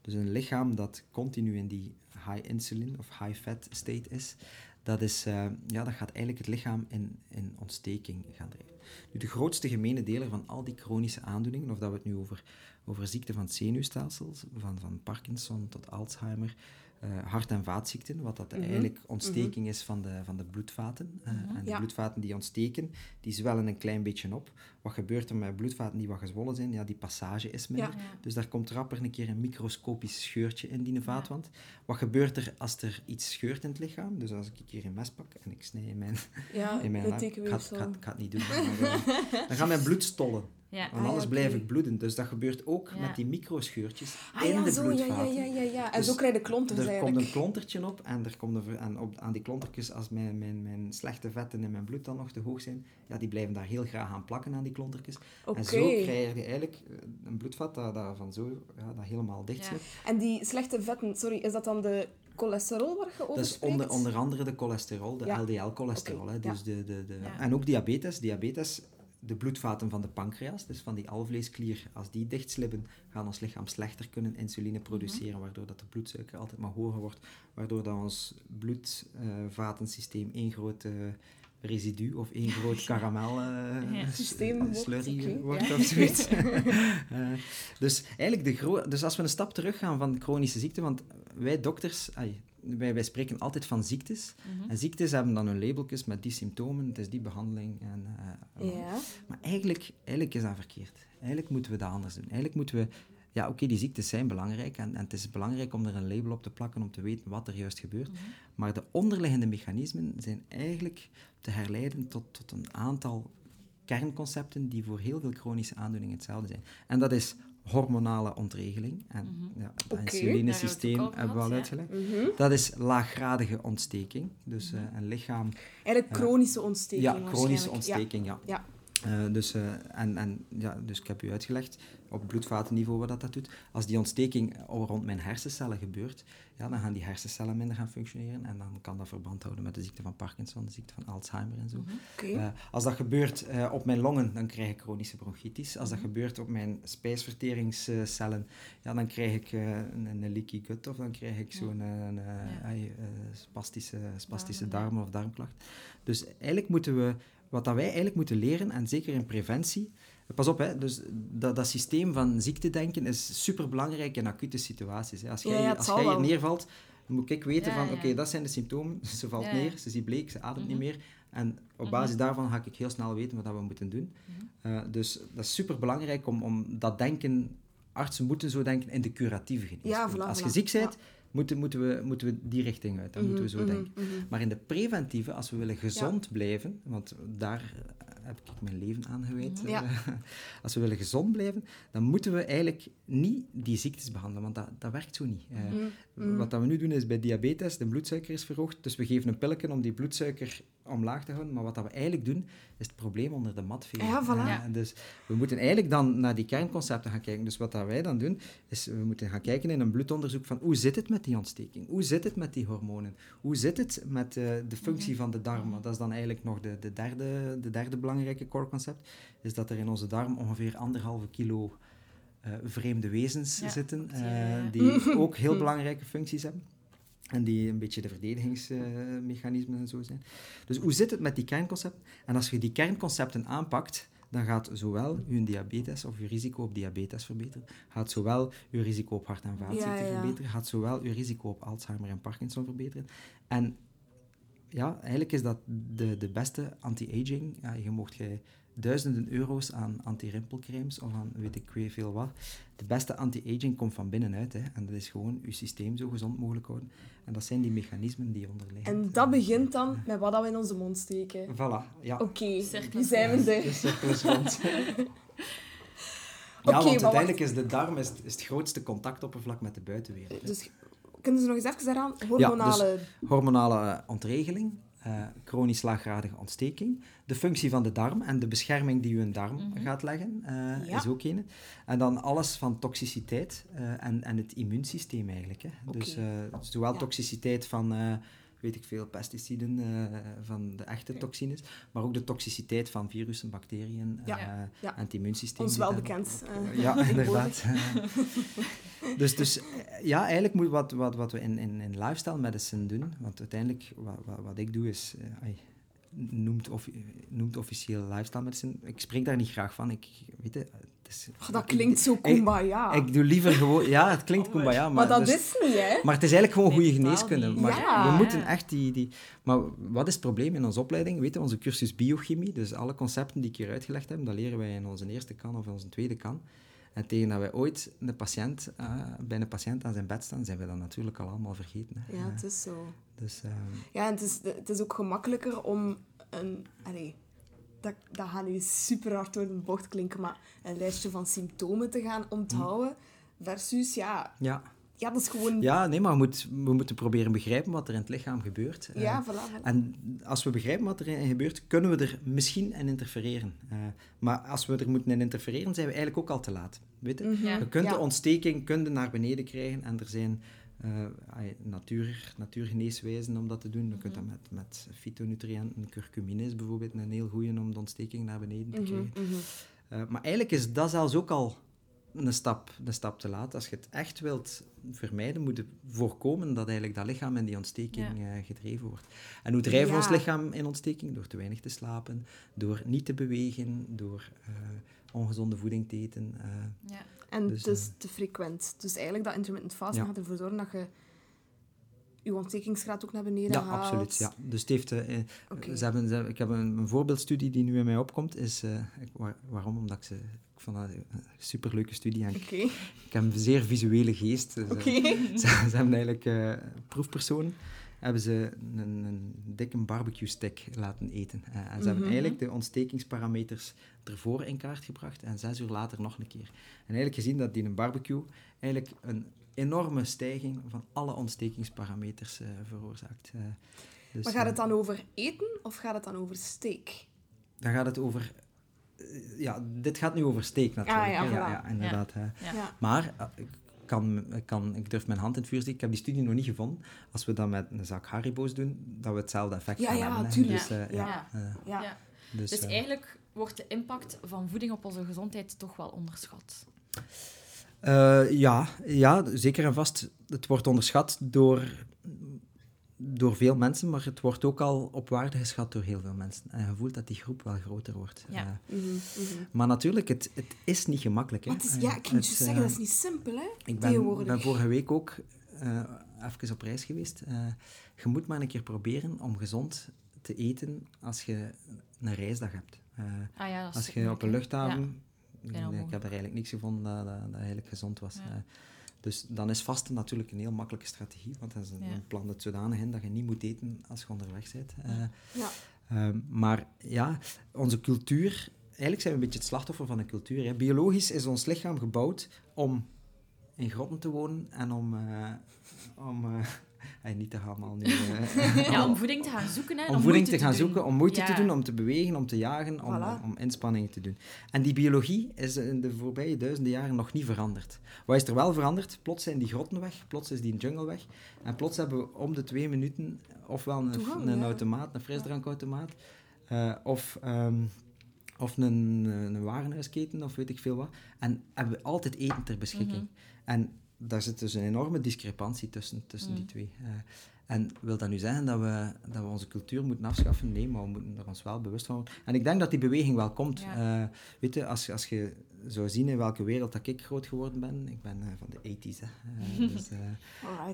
Dus een lichaam dat continu in die high insulin of high fat state is, dat, is, uh, ja, dat gaat eigenlijk het lichaam in, in ontsteking gaan drijven. Nu, de grootste gemene deler van al die chronische aandoeningen, of dat we het nu over, over ziekte van het zenuwstelsel, van, van Parkinson tot Alzheimer, uh, hart- en vaatziekten, wat dat Mhm. eigenlijk ontsteking is van de, van de bloedvaten. Uh, Mhm. En die Ja. bloedvaten die ontsteken, die zwellen een klein beetje op. Wat gebeurt er met bloedvaten die wat gezwollen zijn? Ja, die passage is minder. Ja. Dus daar komt rapper een keer een microscopisch scheurtje in die vaatwand. Wat gebeurt er als er iets scheurt in het lichaam? Dus als ik hier een mes pak en ik snij in mijn, Ja, in mijn de ik, ga, het- ga, ga niet doen. Maar, uh, dan gaat mijn bloed stollen. Ja. Want Ah, ja, anders blijf ik bloeden. Dus dat gebeurt ook Ja. met die microscheurtjes Ah in ja, de zo, ja, ja, bloedvaten. ja, ja, ja. En Dus zo krijg je klonters Er komt een klontertje op en, er komt een, en op, aan die klontertjes, als mijn, mijn, mijn slechte vetten in mijn bloed dan nog te hoog zijn, ja, die blijven daar heel graag aan plakken aan die klontertjes. Oké. En zo krijg je eigenlijk eh, een bloedvat dat, dat, van zo, ja, dat helemaal dicht Ja. zit. En die slechte vetten, sorry, is dat dan de cholesterol waar je over Dat is spreekt? onder, onder andere de cholesterol, de Ja. LDL-cholesterol. Ja. dus de, de, de, Ja. En ook diabetes. Diabetes, de bloedvaten van de pancreas, dus van die alvleesklier, als die dichtslippen, gaan ons lichaam slechter kunnen insuline produceren, waardoor dat de bloedsuiker altijd maar hoger wordt, waardoor dat ons bloedvatensysteem één grote residu of één groot karamel uh, Ja. Systeem slurry wordt, ja. of zoiets. Eh, dus eigenlijk de gro- dus als we een stap terug gaan van chronische ziekte, want wij dokters, ai, wij, wij spreken altijd van ziektes. Mhm. En ziektes hebben dan hun labeltjes met die symptomen, het is die behandeling. En, eh, Ja. Maar eigenlijk, eigenlijk is dat verkeerd. Eigenlijk moeten we dat anders doen. Eigenlijk moeten we... Ja, oké, die ziektes zijn belangrijk en, en het is belangrijk om er een label op te plakken om te weten wat er juist gebeurt. Mhm. Maar de onderliggende mechanismen zijn eigenlijk te herleiden tot, tot een aantal kernconcepten die voor heel veel chronische aandoeningen hetzelfde zijn. En dat is hormonale ontregeling. En Mhm. ja, het Oké, insulinesysteem hebben we al uitgelegd. Mhm. Dat is laaggradige ontsteking. Dus eh, een lichaam Eigenlijk Ja. chronische ontsteking ja, chronische ontsteking, ja. Ja. Eh, dus, eh, en, en, ja, dus ik heb u uitgelegd op bloedvatenniveau wat dat, dat doet. Als die ontsteking rond mijn hersencellen gebeurt, ja, dan gaan die hersencellen minder gaan functioneren en dan kan dat verband houden met de ziekte van Parkinson, de ziekte van Alzheimer en zo. Mhm. Eh, als dat gebeurt op mijn longen, dan krijg ik chronische bronchitis. Als dat Mhm. gebeurt op mijn spijsverteringscellen, ja, dan krijg ik een, een leaky gut of dan krijg ik zo'n een, Ja. spastische, spastische darmen of darmklacht. Dus eigenlijk moeten we, wat dat wij eigenlijk moeten leren, en zeker in preventie, pas op, hè, dus dat, dat systeem van ziektedenken is superbelangrijk in acute situaties. Hè. Als jij, ja, als jij neervalt, moet ik weten Ja, van, ja. oké, dat zijn de symptomen. Ze valt neer, ze ziet bleek, ze ademt niet Mhm. meer. En op Mhm. basis daarvan ga ik heel snel weten wat we moeten doen. Mhm. Eh, dus dat is super belangrijk om, om dat denken, artsen moeten zo denken in de curatieve geneeskunde. Voilà, Als je voilà. ziek bent, moeten, moeten, we, moeten we die richting uit. Dan moeten we zo Mhm, denken. mhm, mhm. Maar in de preventieve, als we willen gezond blijven, want daar eh, heb ik mijn leven aan gewijd. Ja. eh, als we willen gezond blijven, dan moeten we eigenlijk niet die ziektes behandelen, want dat, dat werkt zo niet. Mhm. wat dat we nu doen is bij diabetes, de bloedsuiker is verhoogd, dus we geven een pilletje om die bloedsuiker omlaag te houden, maar wat dat we eigenlijk doen, is het probleem onder de mat vegen. Ja, voilà. Ja. dus we moeten eigenlijk dan naar die kernconcepten gaan kijken. Dus wat dat wij dan doen, is we moeten gaan kijken in een bloedonderzoek van hoe zit het met die ontsteking? Hoe zit het met die hormonen? Hoe zit het met eh, de functie van de darm? Dat is dan eigenlijk nog de, de, derde, de derde belangrijke core concept, is dat er in onze darm ongeveer anderhalve kilo eh, vreemde wezens Ja, zitten, die, eh, die ook heel belangrijke functies hebben. En die een beetje de verdedigingsmechanismen en zo zijn. Dus hoe zit het met die kernconcepten? En als je die kernconcepten aanpakt, dan gaat zowel je diabetes of je risico op diabetes verbeteren, gaat zowel je risico op hart- en vaatziekten Ja, ja. verbeteren, gaat zowel je risico op Alzheimer en Parkinson verbeteren. En ja, eigenlijk is dat de, de beste anti-aging. Ja, je mocht jij duizenden euro's aan anti-rimpelcremes of aan weet ik weet veel wat. De beste anti-aging komt van binnenuit. Hè, en dat is gewoon je systeem zo gezond mogelijk houden. En dat zijn die mechanismen die onderliggen. En dat begint dan met wat dat we in onze mond steken. Voilà, ja. Oké, nu zijn we De er. is rond. ja, Oké, want uiteindelijk is de darm is, is het grootste contactoppervlak met de buitenwereld. hè. Dus kunnen ze nog eens even daaraan? Hormonale... hormonale eh, ontregeling, eh, chronisch laaggradige ontsteking, de functie van de darm en de bescherming die uw darm Mhm. gaat leggen, eh, Ja. is ook een. En dan alles van toxiciteit eh, en, en het immuunsysteem eigenlijk. Hè. Dus zowel Ja. toxiciteit van, weet ik veel, pesticiden, eh, van de echte toxines, maar ook de toxiciteit van virussen, bacteriën Ja. eh, Ja. en het immuunsysteem. Ons wel bekend. op- eh, ja, inderdaad. dus, dus ja, eigenlijk moet wat, wat, wat we in, in, in lifestyle medicine doen, want uiteindelijk wat, wat, wat ik doe is, noemt, of, noemt officieel lifestyle medicine. Ik spreek daar niet graag van. Ik weet het is, dat klinkt zo kumbaya. Ik, ik doe liever gewoon, ja, het klinkt kumbaya, maar, maar dat dus- is niet, hè? maar het is eigenlijk gewoon goede geneeskunde. Maar Ja. we moeten echt die, die... Maar wat is het probleem in onze opleiding? Weet je, onze cursus biochemie, dus alle concepten die ik hier uitgelegd heb, dat leren wij in onze eerste kan of in onze tweede kan. En tegen dat wij ooit een patiënt, eh, bij een patiënt aan zijn bed staan, zijn we dat natuurlijk al allemaal vergeten. Hè. Ja, het is zo. dus, eh, Ja, en het is, het is ook gemakkelijker om een... Allee, dat, dat gaat nu super hard door de bocht klinken, maar een lijstje van symptomen te gaan onthouden versus, ja, ja. ja dat is gewoon... ja, nee, maar we, moet, we moeten proberen begrijpen wat er in het lichaam gebeurt. Eh, Ja, voilà, voilà. En als we begrijpen wat er gebeurt, kunnen we er misschien in interfereren. Eh, maar als we er moeten in interfereren, zijn we eigenlijk ook al te laat. Weet je? Je kunt Ja. de ontsteking kunt je naar beneden krijgen en er zijn eh, natuur, natuurgeneeswijzen om dat te doen. Je kunt dat Mhm. met, met fytonutriënten, curcumine is bijvoorbeeld een heel goeie om de ontsteking naar beneden te Mhm, krijgen. mhm. Eh, maar eigenlijk is dat zelfs ook al een stap, een stap te laat. Als je het echt wilt vermijden, moet je voorkomen dat eigenlijk dat lichaam in die ontsteking Ja. eh, gedreven wordt. En hoe drijven we ons lichaam in ontsteking? Door te weinig te slapen, door niet te bewegen, door ongezonde voeding te eten. Ja. En Dus, het is eh, te frequent. Dus eigenlijk dat intermittent fasting gaat ervoor zorgen dat je je ontstekingsgraad ook naar beneden ja, haalt. absoluut. Ja. Dus het heeft, eh, eh, ze hebben, ze- ik heb een, een voorbeeldstudie die nu in mij opkomt. Is, waar- waarom? Omdat ik ze... Ik vond dat een superleuke studie. En ik, Oké. ik heb een zeer visuele geest. Dus, ze, ze hebben eigenlijk proefpersonen hebben ze een, een dikke barbecue stick laten eten. Eh, en ze hebben Mhm. eigenlijk de ontstekingsparameters ervoor in kaart gebracht en zes uur later nog een keer. En eigenlijk gezien dat die een barbecue eigenlijk een enorme stijging van alle ontstekingsparameters eh, veroorzaakt. Eh, dus, Maar gaat het dan over eten of gaat het dan over steak? dan gaat het over... ja, dit gaat nu over steak natuurlijk. Ah, ja, hè. ja, voilà. ja, inderdaad. hè. Ja. Ja. Maar kan, ik, kan, ik durf mijn hand in het vuur steken. Ik heb die studie nog niet gevonden. Als we dat met een zak Haribo's doen, dat we hetzelfde effect Ja, gaan ja, hebben. tuurlijk. Dus, eh, Ja. ja, eh, Ja. Ja. dus, Dus eh, eigenlijk wordt de impact van voeding op onze gezondheid toch wel onderschat. eh, ja, ja, zeker en vast. Het wordt onderschat door, door veel mensen, maar het wordt ook al op waarde geschat door heel veel mensen. En je voelt dat die groep wel groter wordt. Ja. Eh, Mhm, mhm. maar natuurlijk, het, het is niet gemakkelijk. Hè. Het is, Eh, ja, ik het, je eh, zeggen, dat is niet simpel, hè? Ik ben, vorige week ook eh, even op reis geweest. Eh, je moet maar een keer proberen om gezond te eten als je een reisdag hebt. Eh, Ah ja, als je op een luchthaven... Bijna ik heb er eigenlijk niks gevonden dat, dat, dat eigenlijk gezond was. Ja. Eh, dus dan is vasten natuurlijk een heel makkelijke strategie, want dat is een, Ja. plan dat zodanig in dat je niet moet eten als je onderweg bent. Eh, Ja. Ehm, maar ja, onze cultuur... Eigenlijk zijn we een beetje het slachtoffer van de cultuur. Hè. Biologisch is ons lichaam gebouwd om in grotten te wonen en om... eh, om eh, niet te nu... eh, Ja, om voeding te gaan zoeken. Hè, en om voeding te moeite gaan zoeken, om moeite te doen, om te bewegen, om te jagen, om, Voilà. om inspanningen te doen. En die biologie is in de voorbije duizenden jaren nog niet veranderd. Wat is er wel veranderd? Plots zijn die grotten weg, plots is die jungle weg. En plots hebben we om de twee minuten ofwel een, Toegang, een ja. automaat, een frisdrankautomaat, eh, of, ehm, of een, een warenhuisketen, of weet ik veel wat. En hebben we altijd eten ter beschikking. Mhm. En daar zit dus een enorme discrepantie tussen, tussen die Mm. twee. Eh, en wil dat nu zeggen dat we, dat we onze cultuur moeten afschaffen? Nee, maar we moeten er ons wel bewust van worden. En ik denk dat die beweging wel komt. Ja. Eh, weet je, als, je- als je zou zien in welke wereld dat ik groot geworden ben, ik ben eh, van de 80s, hè. Dus,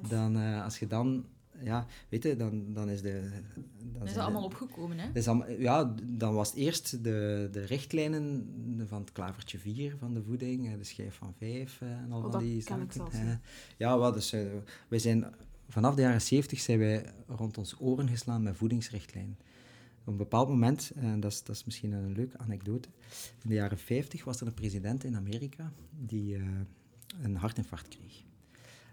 dan, als je dan, ja, weet je, dan, dan is de... Dan Dat is zijn de- allemaal opgekomen, hè? dat is allemaal- ja, dan was het eerst de, de richtlijnen van het klavertje 4 van de voeding, eh, de schijf van 5 en al Oh, van dat die zaken. Eh, ja, wel, dus, eh, wij zijn, vanaf de jaren 70 zijn wij rond ons oren geslaan met voedingsrichtlijnen. Op een bepaald moment, en dat is, dat is misschien een leuke anekdote, in de jaren 50 was er een president in Amerika die eh, een hartinfarct kreeg.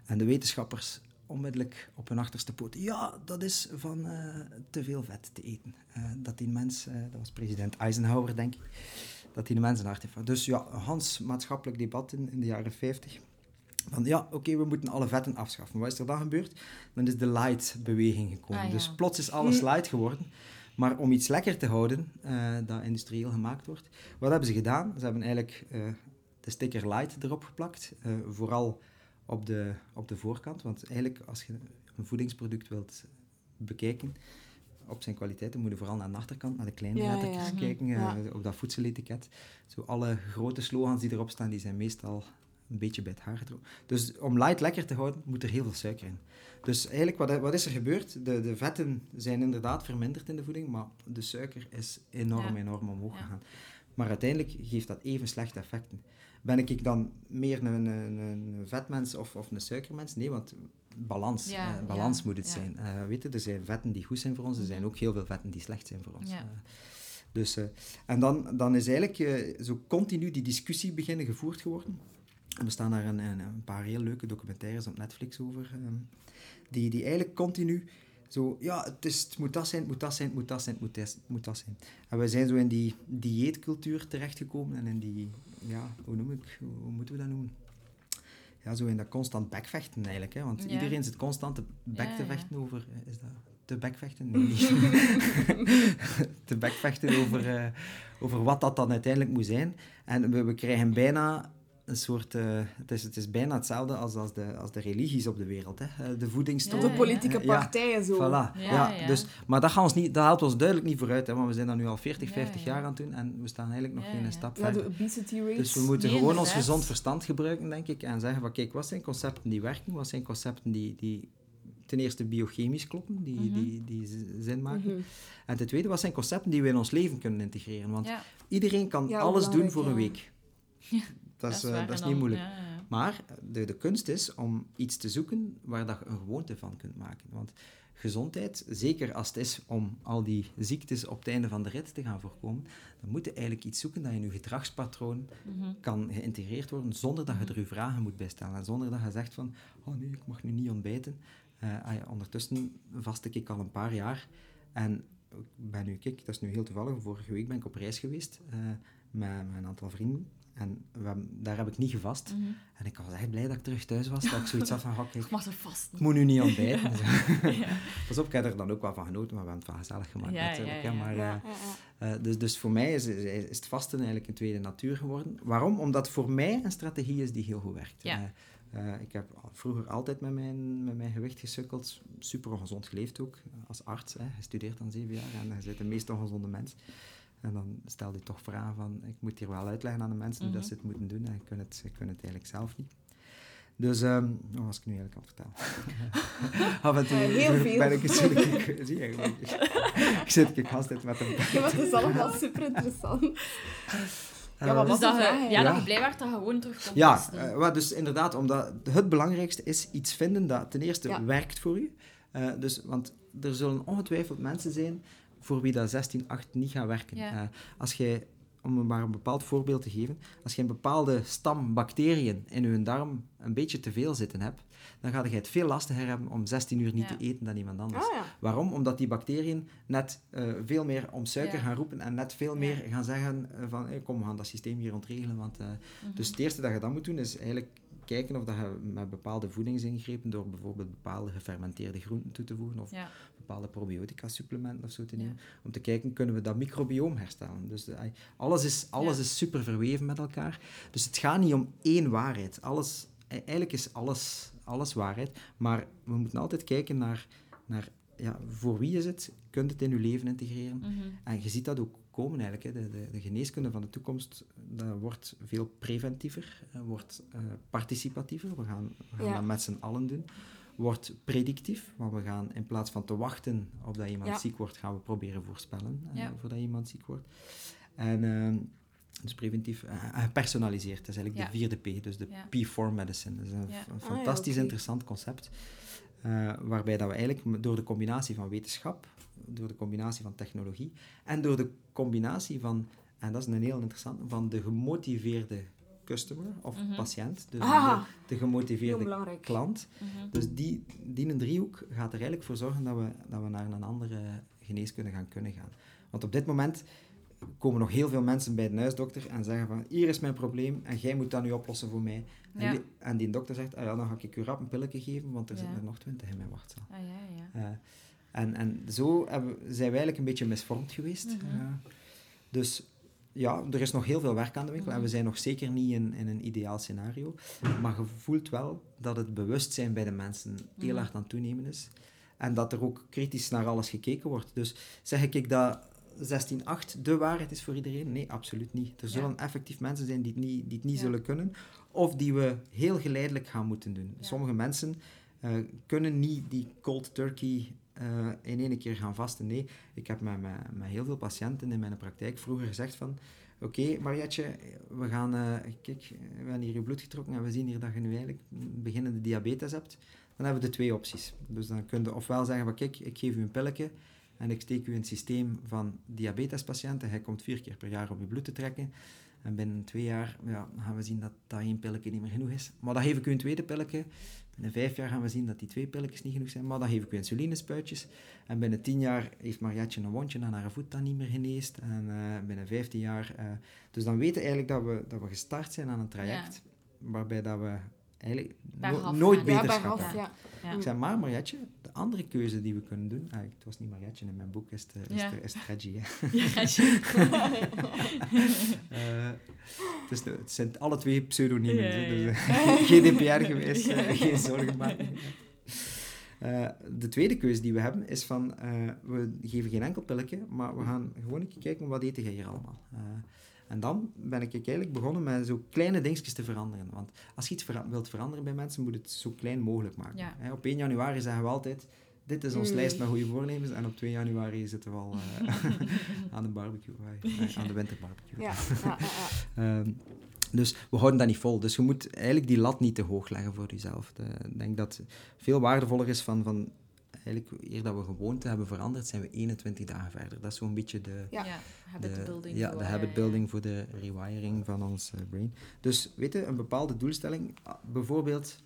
En de wetenschappers onmiddellijk op hun achterste poten. Ja, dat is van eh, te veel vet te eten. Eh, dat die mens, eh, dat was president Eisenhower, denk ik, dat die mens een hartinfarct... Dus ja, Hans, maatschappelijk debat in, in de jaren 50. Van ja, oké, we moeten alle vetten afschaffen. Wat is er dan gebeurd? Dan is de light-beweging gekomen. Ah, ja. Dus plots is alles light geworden. Maar om iets lekker te houden, dat industrieel gemaakt wordt, wat hebben ze gedaan? Ze hebben eigenlijk de sticker light erop geplakt. vooral op de, op de voorkant. Want eigenlijk, als je een voedingsproduct wilt bekijken, op zijn kwaliteiten moet je vooral naar de achterkant, naar de kleine Ja, lettertjes ja. kijken, Ja. eh, op dat voedseletiket. Zo alle grote slogans die erop staan, die zijn meestal een beetje bij het haar. Dus om light lekker te houden, moet er heel veel suiker in. Dus eigenlijk, wat, wat is er gebeurd? De, de vetten zijn inderdaad verminderd in de voeding, maar de suiker is enorm, enorm omhoog gegaan. Maar uiteindelijk geeft dat even slechte effecten. Ben ik dan meer een, een, een vetmens of, of een suikermens? Nee, want balans, Ja, eh, balans ja, moet het ja. zijn. Eh, weet je, er zijn vetten die goed zijn voor ons, er zijn Mhm. ook heel veel vetten die slecht zijn voor ons. Eh, dus, en dan, dan is eigenlijk zo continu die discussie beginnen gevoerd geworden. En er staan daar een, een, een paar heel leuke documentaires op Netflix over, die, die eigenlijk continu zo, ja, het, is, het moet dat zijn, het moet dat zijn, het moet dat zijn, het moet dat, het moet dat zijn. En wij zijn zo in die dieetcultuur terechtgekomen en in die, ja, hoe noem ik, hoe, moeten we dat noemen? Ja, zo in dat constant bekvechten eigenlijk, hè, want Ja. iedereen zit constant te bek te vechten over, eh, is dat te bekvechten? Nee, niet. te bekvechten over, eh, over wat dat dan uiteindelijk moet zijn. En we, we krijgen bijna een soort... eh, het, is, het is bijna hetzelfde als, als, de, als de religies op de wereld. Hè. Eh, De voedingsstof. De Ja, politieke. Ja. partijen zo. Voilà. Ja, Ja, ja. Dus, maar dat, gaat ons niet, dat helpt ons duidelijk niet vooruit, hè, want we zijn dat nu al 40, Ja, 50 ja. jaar aan het doen en we staan eigenlijk nog Ja, geen ja. stap Ja, verder. de obesity rates. Dus we moeten Nee, gewoon ons gezond verstand gebruiken, denk ik, en zeggen van kijk, wat zijn concepten die werken, wat zijn concepten die, die ten eerste biochemisch kloppen, die, Mhm. die, die zin maken. Mhm. En ten tweede, wat zijn concepten die we in ons leven kunnen integreren. Want Ja, iedereen kan Ja, alles doen voor een ja. Dat is, eh, dat is niet dan- moeilijk. ja, ja. Maar de, de kunst is om iets te zoeken waar dat je een gewoonte van kunt maken. Want gezondheid, zeker als het is om al die ziektes op het einde van de rit te gaan voorkomen, dan moet je eigenlijk iets zoeken dat in je gedragspatroon Mhm. kan geïntegreerd worden zonder dat je er je vragen moet bij stellen. En zonder dat je zegt van, oh nee, ik mag nu niet ontbijten. Eh, ah ja, ondertussen vast ik al een paar jaar. En ik ben nu, kijk, dat is nu heel toevallig, vorige week ben ik op reis geweest eh, met, met een aantal vrienden. En we daar heb ik niet gevast. Mhm. En ik was echt blij dat ik terug thuis was. Dat ik zoiets had van, oh, kijk, Ik mag er vast. ik moet nu niet ontbijten. Ja. Pas op, ik heb er dan ook wel van genoten, maar we hebben het wel gezellig gemaakt Ja, natuurlijk. ja. Maar, eh, eh, dus, dus voor mij is, is, is het vasten eigenlijk een tweede natuur geworden. Waarom? Omdat voor mij een strategie is die heel goed werkt. Eh, eh, ik heb vroeger altijd met mijn, met mijn gewicht gesukkeld. Super ongezond geleefd ook, als arts. Hè. Je studeert dan zeven jaar en je bent de meest ongezonde mens. En dan stel je toch vragen van, ik moet hier wel uitleggen aan de mensen hoe dat Mhm. ze het moeten doen. En ze kunnen het, ze kunnen het eigenlijk zelf niet. Dus, ehm wat was ik nu eigenlijk aan het vertellen? Af en toe heel veel. ben ik het zo... Ik, zie je, ik, ik zit ik vast met een... Ja, maar het is allemaal super interessant. Ja, wat Eh, was Dus dat, je, vraag? ja, dat je blij werd dat je gewoon terug kon Ja, wat dus inderdaad, omdat het belangrijkste is iets vinden dat ten eerste Ja. werkt voor u. Eh, dus, want er zullen ongetwijfeld mensen zijn voor wie dat 16-8 niet gaat werken. Ja. Eh, als jij, om maar een bepaald voorbeeld te geven, als je een bepaalde stam bacteriën in je darm een beetje te veel zitten hebt, dan ga je het veel lastiger hebben om 16 uur niet Ja. te eten dan iemand anders. Ah ja. Waarom? Omdat die bacteriën net eh, veel meer om suiker gaan roepen en net veel meer gaan zeggen eh, van eh, kom, we gaan dat systeem hier ontregelen. Want, Mhm. Dus het eerste dat je dan moet doen is eigenlijk kijken of dat je met bepaalde voedingsingrepen, door bijvoorbeeld bepaalde gefermenteerde groenten toe te voegen of Ja. bepaalde probiotica supplementen of zo te Ja. nemen, om te kijken kunnen we dat microbioom herstellen. Dus eh, alles, is, alles Ja. is super verweven met elkaar. Dus het gaat niet om één waarheid. Alles, e- eigenlijk is alles, alles waarheid, maar we moeten altijd kijken naar, naar ja, voor wie is het, kunt het in je leven integreren. Mhm. En je ziet dat ook komen eigenlijk. Hè. De, de, de geneeskunde van de toekomst dat wordt veel preventiever, eh, wordt eh, participatiever. We gaan, we gaan Ja. dat met z'n allen doen. Wordt predictief, want we gaan in plaats van te wachten op dat iemand Ja. ziek wordt, gaan we proberen voorspellen eh, Ja. voordat iemand ziek wordt. En ehm, dus preventief, en gepersonaliseerd. Dat is eigenlijk de vierde P, dus de Ja. P4 medicine. Dat is een, Ah, fantastisch interessant concept. waarbij dat we eigenlijk door de combinatie van wetenschap, door de combinatie van technologie en door de combinatie van, en dat is een heel interessant, van de gemotiveerde customer of Mhm. patiënt, dus Ah. de, de gemotiveerde klant. Mhm. Dus die, die een driehoek gaat er eigenlijk voor zorgen dat we, dat we naar een andere geneeskunde gaan kunnen gaan. Want op dit moment komen nog heel veel mensen bij de huisdokter en zeggen van hier is mijn probleem en jij moet dat nu oplossen voor mij. En, die, en die dokter zegt, ah ja, dan ga ik u rap een pilletje geven, want er Ja. zitten er nog twintig in mijn wachtzaal. Ah, ja, ja. En, en zo hebben, zijn wij eigenlijk een beetje misvormd geweest. Mhm. Eh, dus ja, er is nog heel veel werk aan de winkel en we Mhm. zijn nog zeker niet in, in een ideaal scenario. Maar je voelt wel dat het bewustzijn bij de mensen heel Mhm. hard aan het toenemen is. En dat er ook kritisch naar alles gekeken wordt. Dus zeg ik dat 16.8 de waarheid is voor iedereen? Nee, absoluut niet. Er Ja. zullen effectief mensen zijn die het niet, die het niet Ja. zullen kunnen. Of die we heel geleidelijk gaan moeten doen. Ja. Sommige mensen eh, kunnen niet die cold turkey eh, in één keer gaan vasten. Nee, ik heb met, met, heel veel patiënten in mijn praktijk vroeger gezegd van... Oké, Marietje, we gaan... eh, kijk, we hebben hier je bloed getrokken en we zien hier dat je nu eigenlijk beginnende diabetes hebt. Dan hebben we de twee opties. Dus dan kun je ofwel zeggen van kijk, ik geef u een pilletje en ik steek u in het systeem van diabetespatiënten. Hij komt vier keer per jaar op je bloed te trekken. En binnen twee jaar ja, gaan we zien dat dat één pilletje niet meer genoeg is. Maar dan geef ik u een tweede pilletje. Binnen vijf jaar gaan we zien dat die twee pilletjes niet genoeg zijn. Maar dan geef ik u insulinespuitjes. En binnen tien jaar heeft Marietje een wondje aan haar voet dat niet meer geneest. En eh, binnen vijftien jaar... eh, dus dan weten we eigenlijk dat we, dat we gestart zijn aan een traject waarbij dat we eigenlijk no- nooit. Ja, beterschap ja. Ja. Ik zei, maar Marietje, de andere keuze die we kunnen doen... Ah, het was niet Marietje, in mijn boek is het, eh, is Ja. het, is het Reggie. Eh, Het, is, het zijn alle twee pseudoniemen. Ja, hè, ja, Dus, eh, GDPR geweest, Ja. eh, geen zorgen maken. Eh, de tweede keuze die we hebben is van, eh, we geven geen enkel pilletje, maar we gaan gewoon een keer kijken wat eten jij hier allemaal. En dan ben ik eigenlijk begonnen met zo kleine dingetjes te veranderen. Want als je iets wilt veranderen bij mensen, moet je het zo klein mogelijk maken. Ja. Op 1 januari zeggen we altijd, dit is onze Mm. lijst met goede voornemens. En op 2 januari zitten we al eh, aan de barbecue, aan de winterbarbecue. Ja. Ehm, dus we houden dat niet vol. Dus je moet eigenlijk die lat niet te hoog leggen voor jezelf. Ik denk dat het veel waardevoller is van, van eigenlijk eer dat we gewoonte hebben veranderd, zijn we 21 dagen verder. Dat is zo'n beetje de, Ja. habit de, building. ja, de habit ja. building voor de rewiring van ons eh, brain. Dus weet je, een bepaalde doelstelling, ah, bijvoorbeeld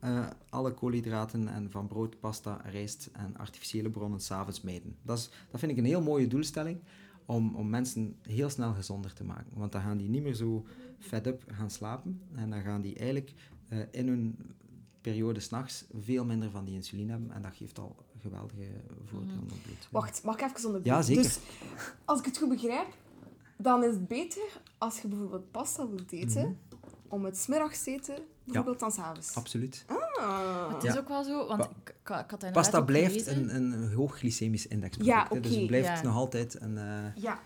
eh, alle koolhydraten en van brood, pasta, rijst en artificiële bronnen s'avonds mijden. Dat, is, dat vind ik een heel mooie doelstelling om, om mensen heel snel gezonder te maken. Want dan gaan die niet meer zo fed up gaan slapen en dan gaan die eigenlijk eh, in hun periode s'nachts veel minder van die insuline hebben en dat geeft al geweldige voordelen op het bloed. Wacht, mag ik even onder Ja, zeker. Dus, als ik het goed begrijp, dan is het beter als je bijvoorbeeld pasta wilt eten, Mhm. om het smiddags te eten, bijvoorbeeld dan s'avonds. Absoluut. Ah. Het is Ja. ook wel zo, want Pa- ik, ik, had Pasta blijft een, een hoog glycemisch index Ja, product, hè. Dus oké, het blijft ja. nog altijd een... eh, Ja,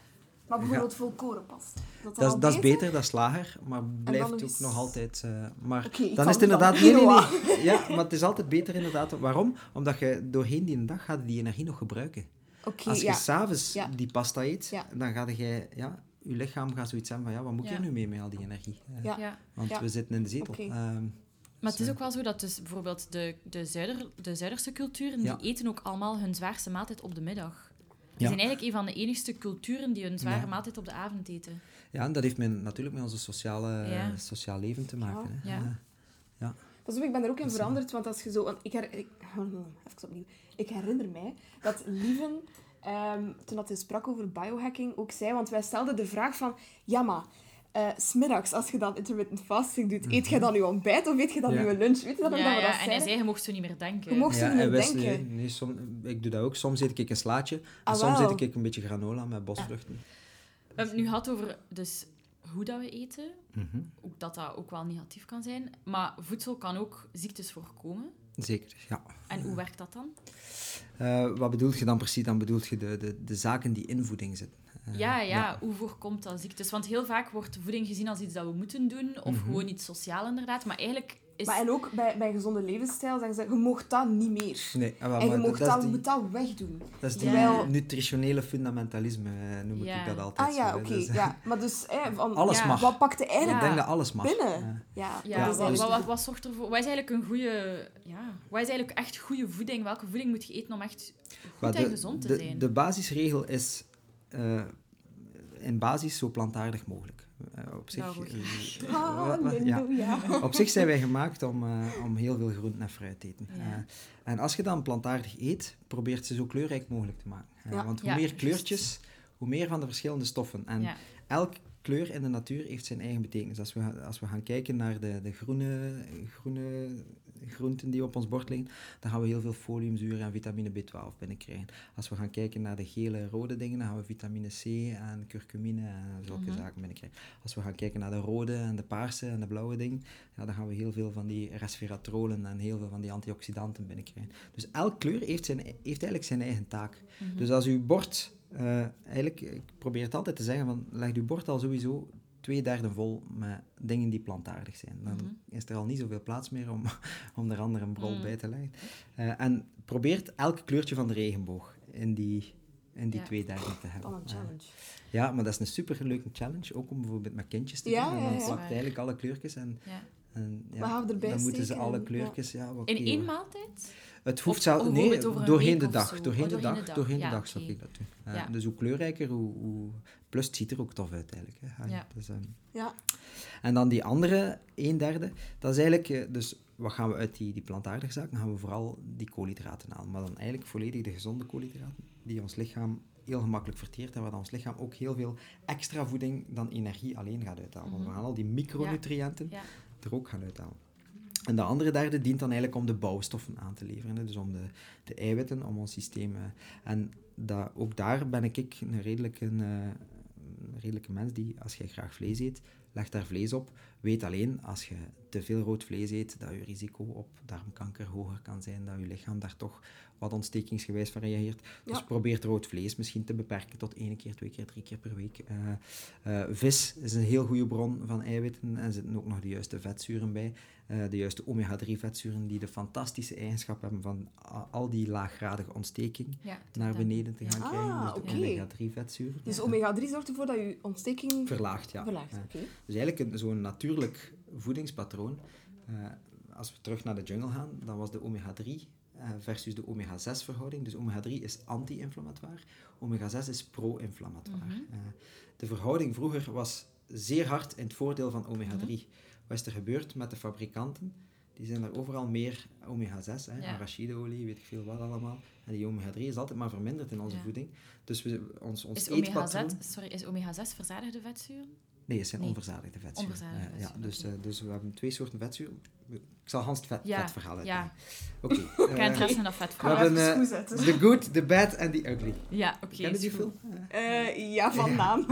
maar bijvoorbeeld volkorenpasta. Is Dat, dat, is- al dat is beter, dat is lager, maar blijft ook nog altijd... eh, maar dan is het inderdaad... Nee, nee, nee. Ja, maar het is altijd beter inderdaad. Waarom? Omdat je doorheen die dag gaat die energie nog gebruiken. Oké, Als je ja. s'avonds Ja. die pasta eet, Ja. dan ga je... Ja, je lichaam gaat zoiets hebben van, ja, wat moet hier nu mee met al die energie? Ja. Ja. Want Ja. we zitten in de zetel. Oké. Ehm, Maar het is ook wel zo dat dus bijvoorbeeld de, de, zuider, de Zuiderse culturen, Ja. die eten ook allemaal hun zwaarste maaltijd op de middag. Die Ja. zijn eigenlijk een van de enigste culturen die hun zware Ja. maaltijd op de avond eten. ja, en dat heeft met, natuurlijk met onze sociale, Ja. sociaal leven te maken. hè. Ja. Pas op, ik ben er ook in veranderd, want als je zo... Ik, her, ik, even opnieuw. Ik herinner mij dat Lieven, ehm, toen dat hij sprak over biohacking, ook zei, want wij stelden de vraag van, ja maar, eh, smiddags, als je dan intermittent fasting doet, eet je dan je ontbijt of eet je dan Mhm. Ja. je lunch? Weet je dat nog Ja, dat we ja, dat en hij zei, je mocht zo niet meer denken. Je mocht zo niet meer wist- denken. Nee, nee, som, ik doe dat ook. Soms eet ik een slaatje. En Ah, soms wel. eet ik een beetje granola met bosvruchten. We hebben het nu gehad over dus, hoe dat we eten. Mhm. Ook dat dat ook wel negatief kan zijn. Maar voedsel kan ook ziektes voorkomen. Zeker, ja. En hoe werkt dat dan? Eh, wat bedoelt je dan precies? Dan bedoelt je de, de, de zaken die in voeding zitten. Eh, Ja, ja, hoe voorkomt dat ziektes? Want heel vaak wordt voeding gezien als iets dat we moeten doen, of Mhm. gewoon iets sociaal inderdaad. Maar eigenlijk is... Maar en ook bij, bij gezonde levensstijl zeggen ze, je mocht dat niet meer. Nee, ah, En je mocht dat, dat, die, moet dat wegdoen. dat is die Terwijl- nutritionele fundamentalisme, eh, noem Ja. ik dat altijd. Ah ja, oké. Dus, ja. Maar dus, hè, van, Alles Ja. mag. wat pakte Ik eigenlijk Ja. denk dat alles mag. binnen? Eh, Ja, Ja, is wat, eigenlijk- wat, wat, wat zorgt ervoor? Wat is eigenlijk een goede... Ja, wat is eigenlijk echt goede voeding? Welke voeding moet je eten om echt goed maar en de, gezond te de, zijn? De basisregel is eh, in basis zo plantaardig mogelijk. Eh, op zich, eh, ja. Op zich zijn wij gemaakt om, eh, om heel veel groenten en fruit te eten. Ja. Eh, en als je dan plantaardig eet, probeert ze zo kleurrijk mogelijk te maken. Eh. Want hoe meer kleurtjes, hoe meer van de verschillende stoffen. En elk kleur in de natuur heeft zijn eigen betekenis. Als we, als we gaan kijken naar de, de groene, groene groenten die op ons bord liggen, dan gaan we heel veel foliumzuur en vitamine B12 binnenkrijgen. Als we gaan kijken naar de gele, rode dingen, dan gaan we vitamine C en curcumine en zulke Mhm. zaken binnenkrijgen. Als we gaan kijken naar de rode en de paarse en de blauwe dingen, ja, dan gaan we heel veel van die resveratrolen en heel veel van die antioxidanten binnenkrijgen. Dus elke kleur heeft, zijn, heeft eigenlijk zijn eigen taak. Mhm. Dus als uw bord, eh, eigenlijk, ik probeer het altijd te zeggen, van, leg uw bord al sowieso twee derde vol met dingen die plantaardig zijn. Dan Mhm. is er al niet zoveel plaats meer om, om er andere een brol Mm. bij te leggen. Eh, en probeert elk kleurtje van de regenboog in die, in die Ja. twee derde te hebben. Wat een Eh, challenge. ja, maar dat is een super leuke challenge, ook om bijvoorbeeld met kindjes te Ja, doen. En ja, dan ja. plakt Waar. eigenlijk alle kleurtjes en, Ja. en ja, we erbij dan moeten ze alle kleurtjes... Ja. In één maaltijd? Het hoeft zelf, nee, doorheen week de dag. Doorheen Oh, de doorheen dag, de dag. doorheen Ja, de dag zou ik dat doen. Ja. Dus hoe kleurrijker, hoe, hoe... Plus het ziet er ook tof uit eigenlijk. Hè. Ja. dus, ehm, Ja. en dan die andere, een derde, dat is eigenlijk... eh, Dus wat gaan we uit die, die plantaardige zaken? Dan gaan we vooral die koolhydraten halen. Maar dan eigenlijk volledig de gezonde koolhydraten, die ons lichaam heel gemakkelijk verteert en waar dan ons lichaam ook heel veel extra voeding dan energie alleen gaat uithalen. Want we Mhm. gaan al die micronutriënten Ja. er ook gaan uithalen. En de andere derde dient dan eigenlijk om de bouwstoffen aan te leveren. Dus om de, de eiwitten, om ons systeem... eh, en dat, ook daar ben ik een redelijke, eh, een redelijke mens die, als jij graag vlees eet, leg daar vlees op. Weet alleen, als je te veel rood vlees eet, dat je risico op darmkanker hoger kan zijn, dat je lichaam daar toch wat ontstekingsgewijs van reageert. Dus probeer rood vlees misschien te beperken tot één keer, twee keer, drie keer per week. Eh, eh, vis is een heel goede bron van eiwitten en zitten ook nog de juiste vetzuren bij. Eh, de juiste omega-3 vetzuren die de fantastische eigenschap hebben van al die laaggradige ontsteking Ja, naar beneden te gaan Ah, krijgen. Dus de oké. omega-3 vetzuren. Dus Ja. omega-3 zorgt ervoor dat je ontsteking Verlaagt, ja. verlaagt. Dus eigenlijk een- zo'n natuurlijk voedingspatroon. als we terug naar de jungle gaan, dan was de omega-3 eh, versus de omega-6 verhouding. Dus omega-3 is anti-inflammatoire, omega-6 is pro-inflammatoire. Eh, de verhouding vroeger was zeer hard in het voordeel van omega-3. Mhm. Wat is er gebeurd met de fabrikanten? Die zijn er overal meer omega-6, hè, Ja. arachideolie, weet ik veel wat allemaal. En die omega-3 is altijd maar verminderd in onze Ja. voeding. Dus we, ons, ons Is eetpatroon... omega-6 sorry, is omega-6 verzadigde vetzuren? Nee, het zijn Nee. onverzadigde vetzuren. Onverzadigde vetzuren, ja, dus, eh, dus we hebben twee soorten vetzuren. Ik zal Hans het vet, Ja, vetverhaal ja. uitleggen. Oké. Ik heb eh, interesse in dat vet we hebben zetten. The Good, The Bad en The Ugly. Ja, oké. Ken je die film? Ja, van naam.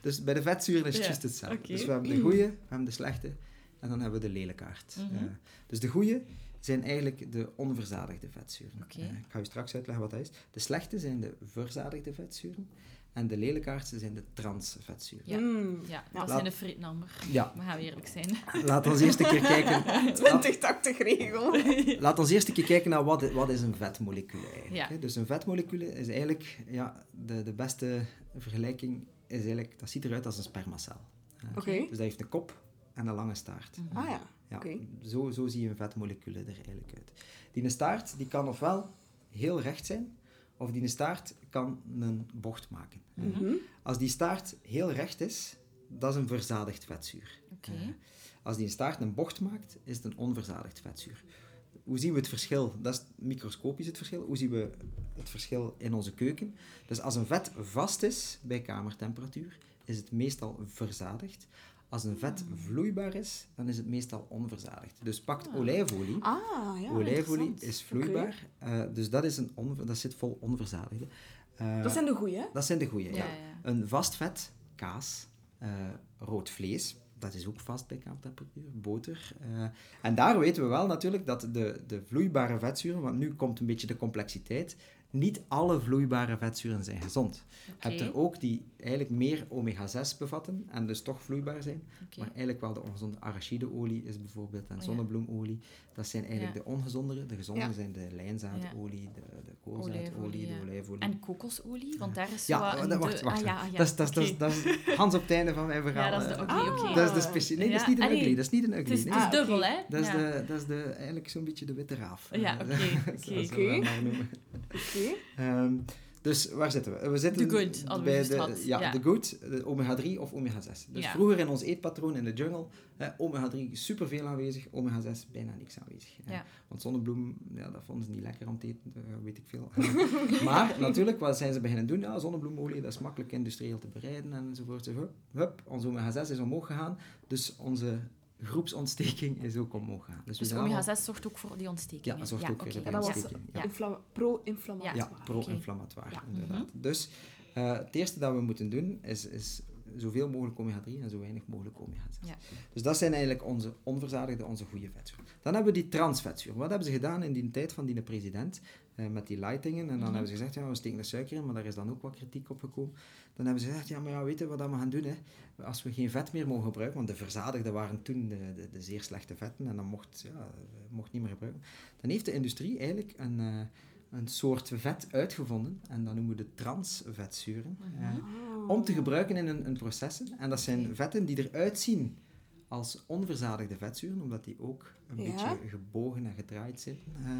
dus bij de vetzuren is het Ja, juist hetzelfde. oké. Dus we hebben de goede, we hebben de slechte en dan hebben we de lelijkaart. Mhm. Eh, dus de goede zijn eigenlijk de onverzadigde vetzuren. Oké. Ik ga je straks uitleggen wat dat is. De slechte zijn de verzadigde vetzuren en de lelijkaartste zijn de transvetzuren. Ja. Mm. Ja, dat Laat- zijn de frietnammer. Ja, We gaan eerlijk zijn. laat ons eerst een keer kijken. 20-80 regel. Laat ons eerst een keer kijken naar wat, wat is een vetmolecuul eigenlijk. Ja. Dus een vetmolecuul is eigenlijk, ja, de, de beste vergelijking is eigenlijk, dat ziet eruit als een spermacel. Oké. Dus dat heeft een kop en een lange staart. Mhm. Ah ja, Ja, oké. zo, zo zie je een vetmolecuul er eigenlijk uit. Die staart die kan ofwel heel recht zijn, of die een staart kan een bocht maken. Mhm. Als die staart heel recht is, dat is een verzadigd vetzuur. Oké. Eh, als die staart een bocht maakt, is het een onverzadigd vetzuur. Hoe zien we het verschil? Dat is microscopisch het verschil. Hoe zien we het verschil in onze keuken? Dus als een vet vast is bij kamertemperatuur, is het meestal verzadigd. Als een vet vloeibaar is, dan is het meestal onverzadigd. Dus pakt Ah. olijfolie. Ah, ja. olijfolie is vloeibaar, eh, dus dat, is een onver- dat zit vol onverzadigde. Eh, Dat zijn de goeie, hè? dat zijn de goeie, Ja. Een vast vet, kaas, eh, rood vlees, dat is ook vast bij kamertemperatuur, boter. en daar weten we wel natuurlijk dat de, de vloeibare vetzuren, want nu komt een beetje de complexiteit, niet alle vloeibare vetzuren zijn gezond. Je hebt er ook die eigenlijk meer omega-6 bevatten en dus toch vloeibaar zijn, maar eigenlijk wel de ongezonde arachideolie is bijvoorbeeld en Oh zonnebloemolie. Dat zijn eigenlijk Ja. de ongezondere. De gezondere Ja. zijn de lijnzaadolie, de, de koolzaadolie, de olijfolie. En kokosolie, want daar is Ja, wat wa- een da- wacht, wacht. ah, ja, ah, ja. Dat, is, dat, is, dat, is, dat Hans op het einde van mijn verhaal. Ja, dat is de eh. oké, Ah. oké. Dat is de. Nee, dat is niet een ah, ugly. Dat is niet een ugly. Het is, nee. het is Ah, dubbel, oké. hè? Dat is, de, dat is de, eigenlijk zo'n beetje de witte raaf. Ja, Eh, oké, oké. Ehm, dus waar zitten we? We zitten The good, bij de, ja, good, de omega-3 of omega-6. Dus Ja. vroeger in ons eetpatroon in de jungle, eh, omega-3 superveel aanwezig, omega-6 bijna niks aanwezig. Eh, Ja. Want zonnebloem, ja, dat vonden ze niet lekker om te eten, dat weet ik veel. maar natuurlijk, wat zijn ze beginnen doen? Ja, zonnebloemolie, dat is makkelijk industrieel te bereiden enzovoort. Dus, hup, hup, onze omega-6 is omhoog gegaan, dus onze groepsontsteking is ook omhoog gegaan. Dus, Dus zijn allemaal- omega-6 zorgt ook voor die ontsteking. Ja, dat zorgt ook voor was ontsteking. Ja. infla- pro-inflammatoire. Ja, pro-inflammatoire, inderdaad. Dus eh, het eerste dat we moeten doen, is, is zoveel mogelijk omega-3 en zo weinig mogelijk omega-6. Ja. Dus dat zijn eigenlijk onze onverzadigde, onze goede vetzuren. Dan hebben we die transvetzuren. Wat hebben ze gedaan in die tijd van die president, eh, met die lightingen? En dan Mhm. hebben ze gezegd, ja, we steken er suiker in, maar daar is dan ook wat kritiek op gekomen. Dan hebben ze gezegd, ja, maar ja, weet je wat we gaan doen? Hè? Als we geen vet meer mogen gebruiken, want de verzadigde waren toen de, de, de zeer slechte vetten, en dan mocht, ja, mocht niet meer gebruiken. Dan heeft de industrie eigenlijk een... eh, een soort vet uitgevonden, en dat noemen we de transvetzuren, Mhm. eh, Ah. om te gebruiken in een, een processen. En dat zijn vetten die eruit zien als onverzadigde vetzuren, omdat die ook een Ja. beetje gebogen en gedraaid zitten. Eh,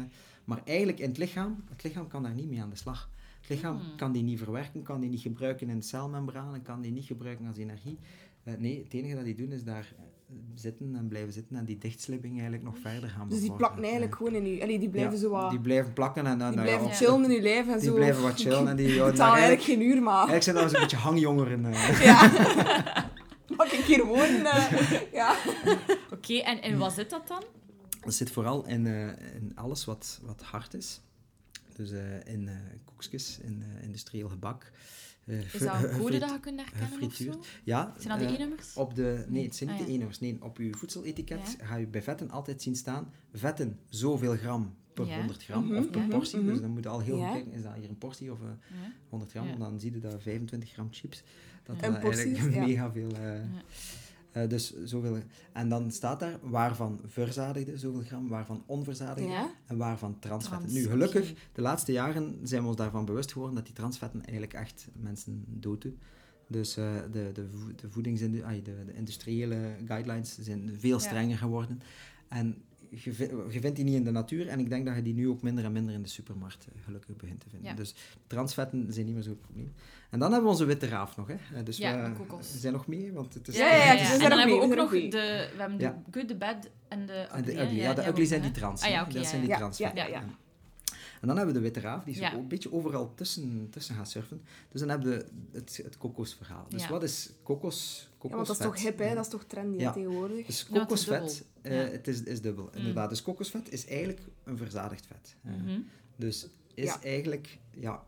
maar eigenlijk in het lichaam, het lichaam kan daar niet mee aan de slag. Het lichaam Hmm. kan die niet verwerken, kan die niet gebruiken in de celmembranen, kan die niet gebruiken als energie. Eh, nee, het enige dat die doen is daar eh, zitten en blijven zitten en die dichtslipping eigenlijk nog verder gaan Dus die bevorderen. plakken eigenlijk gewoon in je... Allee, die blijven Ja, zo wat... Die blijven plakken en dan... die ja, blijven of- chillen in je lijf en Die zo. blijven wat chillen en die... Ja, Betaal eigenlijk geen uur, maar... Eigenlijk zijn dat eens een beetje hangjongeren. eh. Ja. Mag ik hier wonen? eh, ja. Oké, en, en wat zit dat dan? Dat zit vooral in, eh, in alles wat, wat hard is. Dus eh, in eh koekjes, in eh, industrieel gebak, eh, Is dat een code dat je kunt herkennen of zo? gefrituurd. Ja. Zijn dat de E-nummers? Op de, nee, het zijn niet Ah, de. E-nummers. Nee, op uw voedseletiket Ja. ga je bij vetten altijd zien staan vetten zoveel gram per Ja. 100 gram Mhm, of per mhm, portie. Dus mhm. dan moet je al heel Ja. goed kijken, is dat hier een portie of eh, Ja. 100 gram? Dan zie je dat 25 gram chips, dat Ja. dat eigenlijk ja. mega veel... eh, eh, dus zoveel... En dan staat daar waarvan verzadigde zoveel gram, waarvan onverzadigde Ja? en waarvan transvetten. Trans, Nu, gelukkig, de laatste jaren zijn we ons daarvan bewust geworden dat die transvetten eigenlijk echt mensen dood doen. Dus eh, de, de, de, voedingsindustrie, de, de industriële guidelines zijn veel Ja. strenger geworden. En je, je vindt die niet in de natuur en ik denk dat je die nu ook minder en minder in de supermarkt eh, gelukkig begint te vinden. Ja. Dus transvetten zijn niet meer zo'n probleem. En dan hebben we onze witte raaf nog. Hè. Eh, Dus Ja, we, zijn nog mee, want het is... Ja, ja, En zijn dan hebben we ook nog de... We hebben de good, the bad en de En de ugly. ugly, ja, de ugly zijn die trans. Ah dat zijn die transvetten. ja. En dan hebben we de witte raaf, die zo Ja. een beetje overal tussen, tussen gaat surfen. Dus dan hebben we het, het kokosverhaal. Dus Ja. wat is kokos? Ja, want dat is toch hip, hè? Dat is toch trendy hè, Ja. tegenwoordig? Dus Ja, want het is kokosvet, dubbel. eh, Ja. het is, is dubbel, inderdaad. Dus kokosvet is eigenlijk een verzadigd vet. Mhm. Dus is Ja. eigenlijk, ja,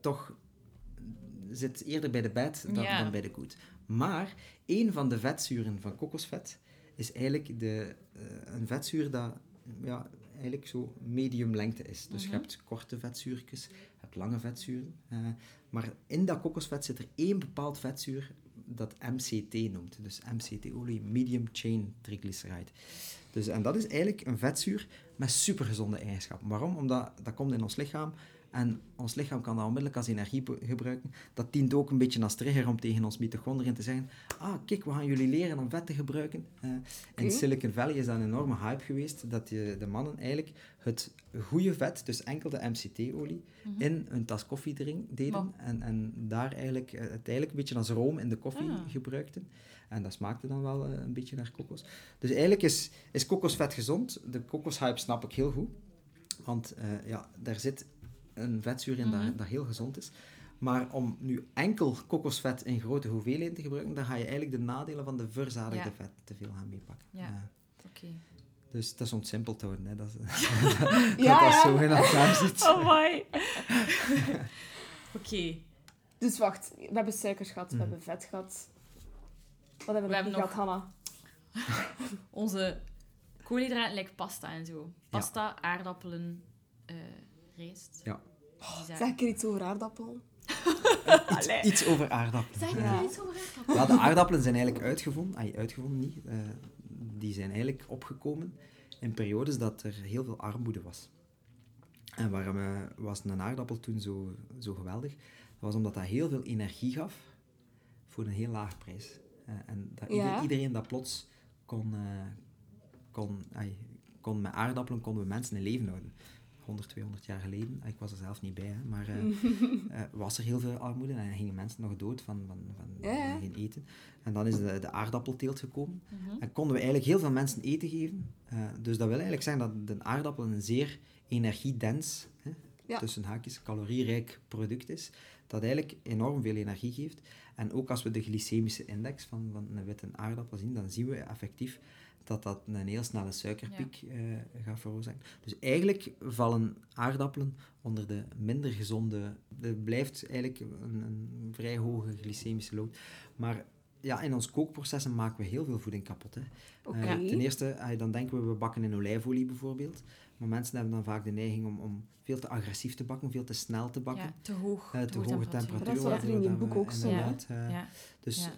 toch zit eerder bij de bad dan, Ja. dan bij de good. Maar één van de vetzuren van kokosvet is eigenlijk de, eh, een vetzuur dat ja, eigenlijk zo medium lengte is. Dus Mhm. je hebt korte vetzuurtjes, je hebt lange vetzuren. eh, maar in dat kokosvet zit er één bepaald vetzuur dat MCT noemt. Dus MCT-olie, medium chain triglyceride. Dus, en dat is eigenlijk een vetzuur met supergezonde eigenschappen. Waarom? Omdat dat komt in ons lichaam en ons lichaam kan dat onmiddellijk als energie gebruiken. Dat dient ook een beetje als trigger om tegen ons mitochondriën te zeggen ah, kijk, we gaan jullie leren om vet te gebruiken. Eh, in. Silicon Valley is dat een enorme hype geweest, dat die, de mannen eigenlijk het goede vet, dus enkel de MCT-olie, Mhm. in een tas koffie drink- deden Wow. en, en daar eigenlijk, eh, het eigenlijk een beetje als room in de koffie Ah. gebruikten. En dat smaakte dan wel eh, een beetje naar kokos. Dus eigenlijk is, is kokosvet gezond. De kokoshype snap ik heel goed. Want ja, daar zit een vetzuur in Mhm. dat, dat heel gezond is. Maar om nu enkel kokosvet in grote hoeveelheden te gebruiken, dan ga je eigenlijk de nadelen van de verzadigde Ja. vet te veel gaan meepakken. Ja. Oké. dus dat is ontsimpeld houden. Hè. Dat, is, Ja, dat dat ja. zo in elkaar zit. Oh my. Oké. Dus wacht, we hebben suikers gehad, we Mhm. hebben vet gehad. Wat hebben we, We nog gehad, Hanna? Onze koolhydraten lijkt pasta en zo. Pasta, aardappelen, eh rijst. Ja. Die zijn- Zeg ik er iets over aardappelen? Iets, iets over aardappelen. Zeg ik Ja. er iets over aardappelen? Ja, de aardappelen zijn eigenlijk uitgevonden. Ay, uitgevonden niet. eh, die zijn eigenlijk opgekomen in periodes dat er heel veel armoede was. En waarom eh, was een aardappel toen zo, zo geweldig? Dat was omdat dat heel veel energie gaf voor een heel laag prijs. Eh, en dat ieder- Ja. iedereen dat plots kon, eh, kon, ay, kon met aardappelen konden we mensen in leven houden. 100, 200 jaar geleden, ik was er zelf niet bij, hè, maar eh, eh, was er heel veel armoede en gingen mensen nog dood van, van, van geen eten. En dan is de, de aardappelteelt gekomen Mhm. en konden we eigenlijk heel veel mensen eten geven. Eh, dus dat wil eigenlijk zeggen dat de aardappel een zeer energiedens, hè, Ja. tussen haakjes, calorierijk product is, dat eigenlijk enorm veel energie geeft. En ook als we de glycemische index van, van een witte aardappel zien, dan zien we effectief dat dat een heel snelle suikerpiek eh, gaat veroorzaken. Dus eigenlijk vallen aardappelen onder de minder gezonde... Er blijft eigenlijk een, een vrij hoge glycemische load. Maar ja, in ons kookprocessen maken we heel veel voeding kapot. Hè. Eh, ten eerste, dan denken we, we bakken in olijfolie bijvoorbeeld. Maar mensen hebben dan vaak de neiging om, om veel te agressief te bakken, veel te snel te bakken. Ja, te hoog. Eh, te hoge temperatuur. Dat is wat er in boek ook eh, Ja. Dus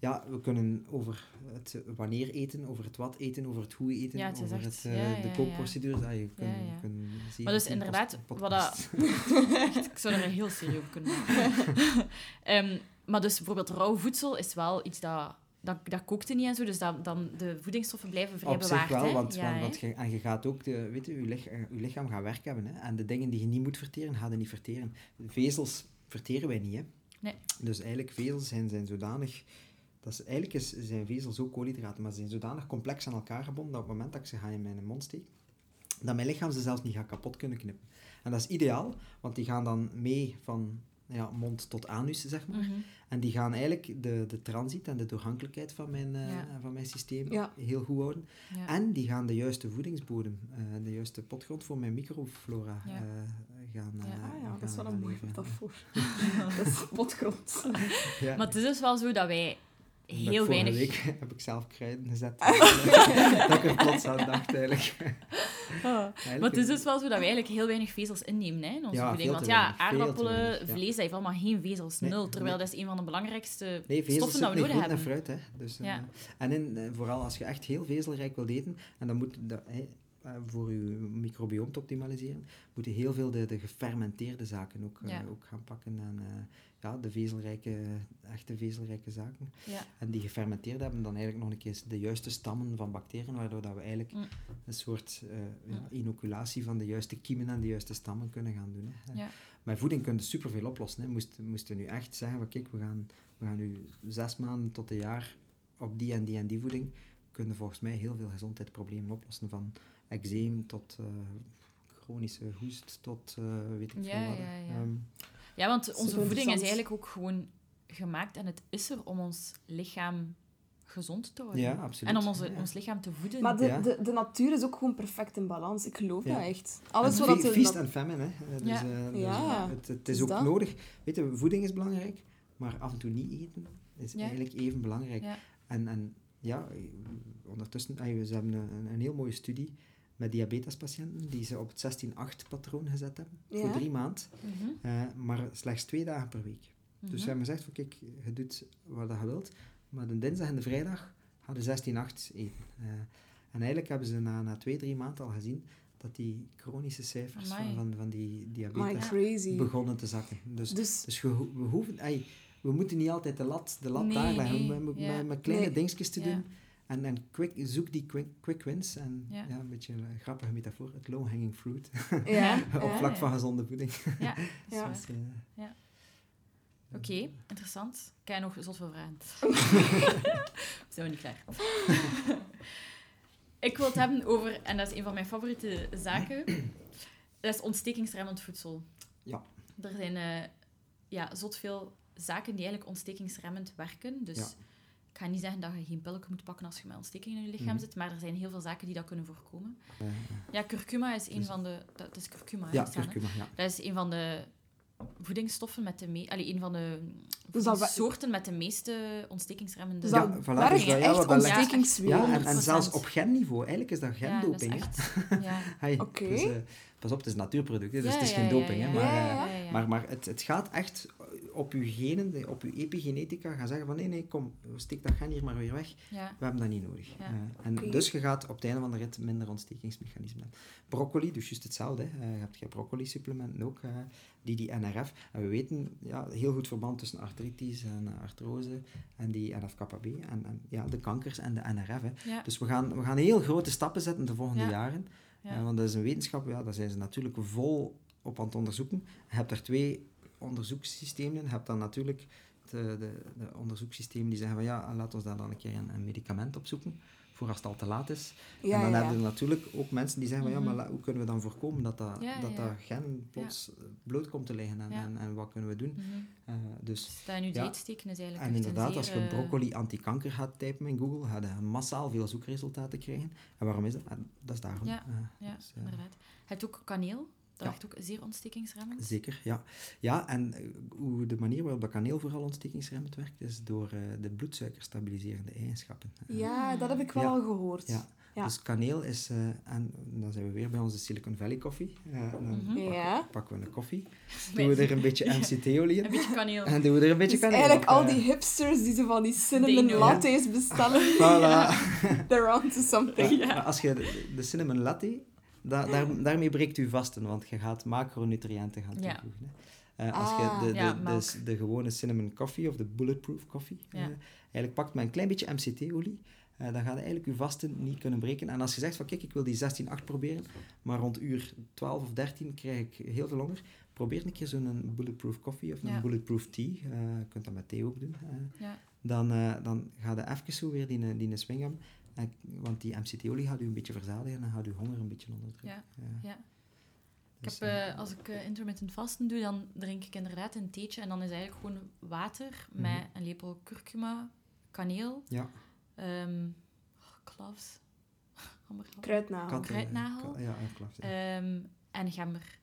Ja. we kunnen over het wanneer eten, over het wat eten, over het hoe eten, Ja, het over echt- het, eh, ja, de kookprocedures. Je kunt, Ja, je kunt zeven, Maar dus inderdaad, wat dat- ik zou er een heel serie op kunnen maken. Ehm, maar dus bijvoorbeeld rauw voedsel is wel iets dat... Dat, dat kookte niet en zo, dus dat, dan de voedingsstoffen blijven vrij Op zich bewaard. wel, hè? want, Ja, want, want je, en je gaat ook, de, weet je, je, lich- eh, je lichaam gaat werk hebben. Hè, en de dingen die je niet moet verteren, ga je niet verteren. Vezels verteren wij niet. Hè. Nee. Dus eigenlijk, vezels zijn, zijn zodanig... Dat is, eigenlijk is, zijn vezels ook koolhydraten, maar ze zijn zodanig complex aan elkaar gebonden dat op het moment dat ik ze ga in mijn mond steek, dat mijn lichaam ze zelfs niet gaat kapot kunnen knippen. En dat is ideaal, want die gaan dan mee van ja, mond tot anus, zeg maar. Mhm. En die gaan eigenlijk de, de transit en de doorgankelijkheid van mijn, eh, Ja. van mijn systeem Ja. heel goed houden. Ja. En die gaan de juiste voedingsbodem, eh, de juiste potgrond voor mijn microflora eh, gaan Ja. Ah ja, dat is wel een mooie metafoor. dat is potgrond. Ja. Maar het is dus wel zo dat wij heel weinig... week heb ik zelf kruiden gezet. dat ik er plots aan dacht, eigenlijk. Maar het is dus wel zo dat wij eigenlijk heel weinig vezels innemen hè, in onze Ja, voeding. Want ja, aardappelen, weinig, ja. vlees, dat heeft allemaal geen vezels. Nee, Nul. Terwijl nee. dat is een van de belangrijkste Nee, vezels stoffen dat we nodig hebben. fruit. Hè. Dus, Ja. eh, en in, eh, vooral als je echt heel vezelrijk wilt eten, en dan moet dat, eh, voor je microbioom te optimaliseren, moet je heel veel de, de gefermenteerde zaken ook, ook gaan pakken. En ja, de vezelrijke, echte vezelrijke zaken. Ja. En die gefermenteerd hebben dan eigenlijk nog een keer de juiste stammen van bacteriën, waardoor dat we eigenlijk Mm. een soort eh, ja, Mm. inoculatie van de juiste kiemen en de juiste stammen kunnen gaan doen. Hè. Ja. Met voeding kun je superveel oplossen. Hè. Moest, moesten we nu echt zeggen, van, kijk, we gaan, we gaan nu zes maanden tot een jaar op die en die en die voeding, kunnen volgens mij heel veel gezondheidsproblemen oplossen. Van eczeem tot eh, chronische hoest tot eh, weet ik veel wat. Ja, ja. Ja, want onze voeding is eigenlijk ook gewoon gemaakt en het is er om ons lichaam gezond te houden. ja, absoluut. En om onze, Ja. ons lichaam te voeden. Maar de, Ja. de, de natuur is ook gewoon perfect in balans. Ik geloof Ja. dat echt. Alles En wat Feast nat- en famine, hè. Eh, Dus, Ja. eh, dus, Ja. eh, het, het is Is ook dat? nodig. Weet je, voeding is belangrijk, maar af en toe niet eten is Ja. eigenlijk even belangrijk. Ja. En, en ja, eh, ondertussen, ah, ze hebben een, een heel mooie studie met diabetespatiënten die ze op het 16-8-patroon gezet hebben, voor drie maanden, Mhm, eh, maar slechts twee dagen per week. Dus mhm. ze hebben gezegd van, kijk, je doet wat je wilt, maar de dinsdag en de vrijdag gaan de 16-8 eten. Eh, en eigenlijk hebben ze na, na twee, drie maanden al gezien dat die chronische cijfers van, van, van die diabetes begonnen te zakken. Dus, Dus dus we, ho- we hoeven... ey, we moeten niet altijd de lat, de lat Nee, daar leggen, nee, met, kleine Nee. dingetjes te doen. En, en quick, zoek die quick, quick wins. En Ja. ja. een beetje een grappige metafoor, het low-hanging fruit. ja, op vlak van gezonde voeding. Ja, dat is Ja. Dus, eh, Oké, interessant. Ik heb nog zoveel vragen. We zijn nog niet klaar. ik wil het hebben over, en dat is een van mijn favoriete zaken, dat is ontstekingsremmend voedsel. Ja. Er zijn eh, ja, zot veel zaken die eigenlijk ontstekingsremmend werken. Dus Ja. Ik ga niet zeggen dat je geen pillen moet pakken als je met ontsteking in je lichaam Mhm. zit, maar er zijn heel veel zaken die dat kunnen voorkomen. eh, Ja, curcuma is een Dus- van de... Dat is curcuma, ja, staan, curcuma, ja. Dat is een van de voedingsstoffen met de me allee, een van de Dus dat soorten met de meeste ontstekingsremmende Dus Ja, dat voilà, werkt dus dat- ja, echt. Ja, en, en 100%. zelfs op genniveau. Eigenlijk is dat Ja, dat is gendoping. Ja. Hey, Oké. dus, eh, pas op, het is een natuurproduct, hè, dus Ja, het is ja, geen ja, doping. ja, hè, ja. maar, Ja, eh, ja, ja, ja. Maar, maar het, het gaat echt op uw genen, op uw epigenetica, gaan zeggen van nee, nee, kom, steek dat gen hier maar weer weg. Ja. We hebben dat niet nodig. Ja. Eh, en dus je gaat op het einde van de rit minder ontstekingsmechanismen hebben. Broccoli, dus juist hetzelfde. Eh, je hebt je broccoli-supplementen ook, eh, die die NRF. En we weten, ja, heel goed verband tussen artritis en artrose en die NF-kappa B. En, en ja, de kankers en de NRF. Hè. Ja. Dus we gaan, we gaan heel grote stappen zetten de volgende Ja. jaren. Ja. Want dat is een wetenschap, ja, daar zijn ze natuurlijk vol op aan het onderzoeken. Je hebt er twee onderzoekssystemen. Je hebt dan natuurlijk de, de, de onderzoekssystemen die zeggen van ja, laat ons daar dan een keer een, een medicament op zoeken, voor als het al te laat is. Ja, en dan ja, hebben ja. we natuurlijk ook mensen die zeggen van ja, Mhm. maar hoe kunnen we dan voorkomen dat dat, Ja, dat, ja. dat gen plots bloot komt te liggen en, Ja. en, en wat kunnen we doen? Eh, dus Dus dat Ja. dieet steken is eigenlijk en inderdaad, als je eh, broccoli antikanker gaat typen in Google, ga je massaal veel zoekresultaten krijgen. En waarom is dat? Dat is daarom. Ja, Eh, Ja, dus, eh, inderdaad. Je hebt ook kaneel. Dat Ja. werkt ook zeer ontstekingsremmend. Zeker, ja. Ja, en eh, hoe de manier waarop dat kaneel vooral ontstekingsremmend werkt, is door eh, de bloedsuikerstabiliserende eigenschappen. Ja, dat heb ik wel Ja. al gehoord. Ja. Ja. Dus kaneel is, eh, en dan zijn we weer bij onze Silicon Valley koffie. Eh, dan Mhm. pakken, Ja. pakken we een koffie, doen we er een beetje MCT-olie Een in beetje kaneel. en doen we er een beetje Dus kaneel eigenlijk op, al die hipsters die zo van die cinnamon lattes bestellen, Voilà. they're on to something. Ja. Als je de, de cinnamon latte, da, daar, daarmee breekt u vasten, want je gaat macronutriënten gaan toevoegen. hè. Eh, als Ah. je de, de, Ja, de, de gewone cinnamon coffee of de bulletproof coffee, Ja. eh, eigenlijk pakt met een klein beetje MCT-olie, eh, dan ga je eigenlijk je vasten niet kunnen breken. En als je zegt van kijk, ik wil die 16-8 proberen, maar rond uur 12 of 13 krijg ik heel veel honger, probeer een keer zo'n bulletproof coffee of een bulletproof tea. je kunt dat met thee ook doen. Ja. dan, dan ga je even zo weer die, die swing hebben. En- want die MCT-olie gaat u een beetje verzadigen en gaat uw honger een beetje onderdrukken. Ja, Ja. ja. Ik Dus, heb, eh, eh, als ik eh, intermittent vasten doe, dan drink ik inderdaad een theetje. En dan is eigenlijk gewoon water Mhm. met een lepel kurkuma, kaneel, ja, oh, cloves, ambergel, Kruidnagel. kruidnagel. ka- ja, ehm, en gember.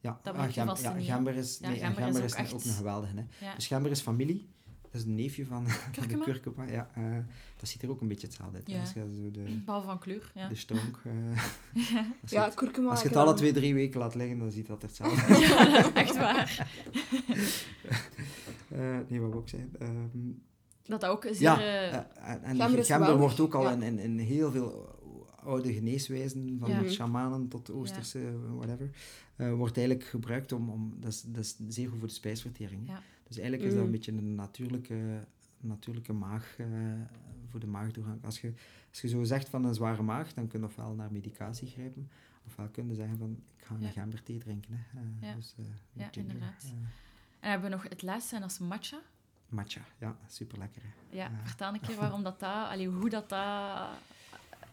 Ja, Dat ah, merk je gem- vast ja, gember is, Ja, nee, en gember is gember ook is, echt- ook een geweldige. Hè. Ja. Dus gember is familie. Dat is een neefje van, van de Kurkuma? Ja, eh, dat ziet er ook een beetje hetzelfde uit. Ja. Als je zo de, Behalve van kleur, ja. de stronk... eh, Ja, het- kurkuma. als je het alle twee, drie weken laat liggen, dan ziet dat er hetzelfde uit. ja, echt waar. Eh, nee, wat wil ik zeggen? Ehm, Dat dat ook zeer... Ja, en, en Gember wordt ook al in, in, in heel veel oude geneeswijzen, van Ja. shamanen tot oosterse, whatever, wordt eigenlijk gebruikt om, om dat, is, dat is zeer goed voor de spijsvertering. Ja. Dus eigenlijk is dat Mm. een beetje een natuurlijke, natuurlijke maag, eh, voor de maagdoorgang. Als je, als je zo zegt van een zware maag, dan kun je ofwel naar medicatie grijpen, ofwel kun je zeggen van, ik ga een Ja. gemberthee drinken. Hè. Eh, Ja. Dus, eh, Ja, ginger, inderdaad. En hebben we nog het laatste, en dat is matcha. matcha, ja, super lekker. Ja, Ja. vertel een keer waarom dat dat... Allee, hoe dat dat...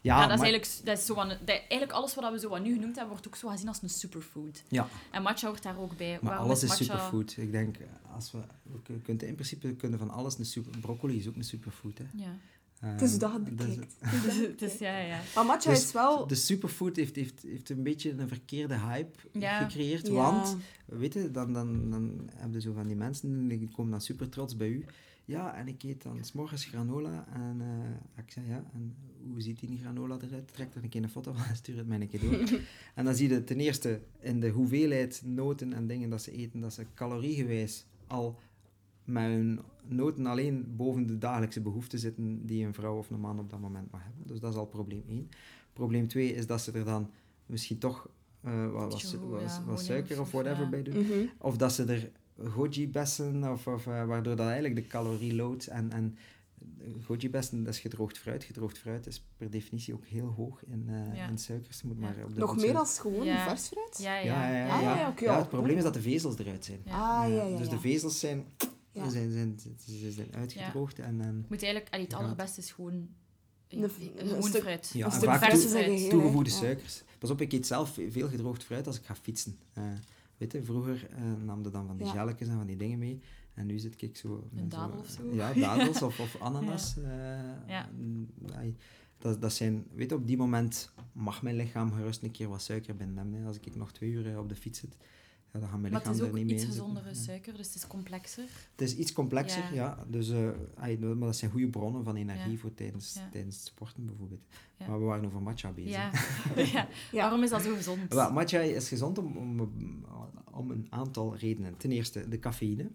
Ja, Ja, dat is ma- eigenlijk, dat is zo aan, dat, eigenlijk alles wat we zo wat nu genoemd hebben, wordt ook zo gezien als een superfood. ja. En matcha hoort daar ook bij. Maar waarom alles is matcha... superfood. Ik denk, als we, we kun- kunt in principe kunnen van alles een super... Broccoli is ook een superfood, hè. Ja. Het is Eh, dat je het dus- bekijkt. dus ja, ja. Maar matcha Dus is wel... De superfood heeft, heeft, heeft een beetje een verkeerde hype Ja. gecreëerd, Ja. want, weet je, dan, dan, dan heb je zo van die mensen, die komen dan super trots bij u. Ja, en ik eet dan s'morgens granola en eh, ik zei, ja, en hoe ziet die granola eruit? Trek er een keer een foto van en stuur het mij een keer door. en dan zie je ten eerste in de hoeveelheid noten en dingen dat ze eten, dat ze caloriegewijs al met hun noten alleen boven de dagelijkse behoeften zitten die een vrouw of een man op dat moment mag hebben. Dus dat is al probleem 1. Probleem 2 is dat ze er dan misschien toch eh, wat, wat, wat, suiker of- whatever bij doen. Mhm. Of dat ze er goji-bessen, of, of, eh, waardoor dat eigenlijk de calorieload en, en goji-bessen, dat is gedroogd fruit. Gedroogd fruit is per definitie ook heel hoog in, eh, Ja. in suikers. Moet maar op de Nog meer als gewoon Ja. vers fruit? Ja, ja. Ja, ja, ja. Ah, ja. ja, het probleem is dat de vezels eruit zijn. Ja. Ah, ja, ja, Dus de vezels zijn, Ja. zijn, zijn, zijn uitgedroogd en dan... Je moet eigenlijk, allee, het allerbeste is gewoon, Een- een gewoon stuk- fruit. Ja, een en stuk vaak toe- toegevoegde suikers. Pas op, ik eet zelf veel gedroogd fruit als ik ga fietsen. Eh, weet je, vroeger eh, nam je dan van die Ja. gelletjes en van die dingen mee. En nu zit ik zo... met dadel of zo? Ja, dadels of, of ananas. eh, Ja. ai, dat, dat zijn... Weet je, op die moment mag mijn lichaam gerust een keer wat suiker binnen hebben. hè. Als ik nog twee uur eh, op de fiets zit, ja, dan gaat mijn Maar het lichaam is er ook niet mee iets gezondere Ja. suiker, dus het is complexer. Het is iets complexer, Ja. ja. Dus, eh, ai, maar dat zijn goede bronnen van energie Ja. voor tijdens, Ja. tijdens het sporten bijvoorbeeld. Ja. Maar we waren over matcha bezig. Ja. Waarom is dat zo gezond? Matcha is gezond om, om, om een aantal redenen. Ten eerste de cafeïne.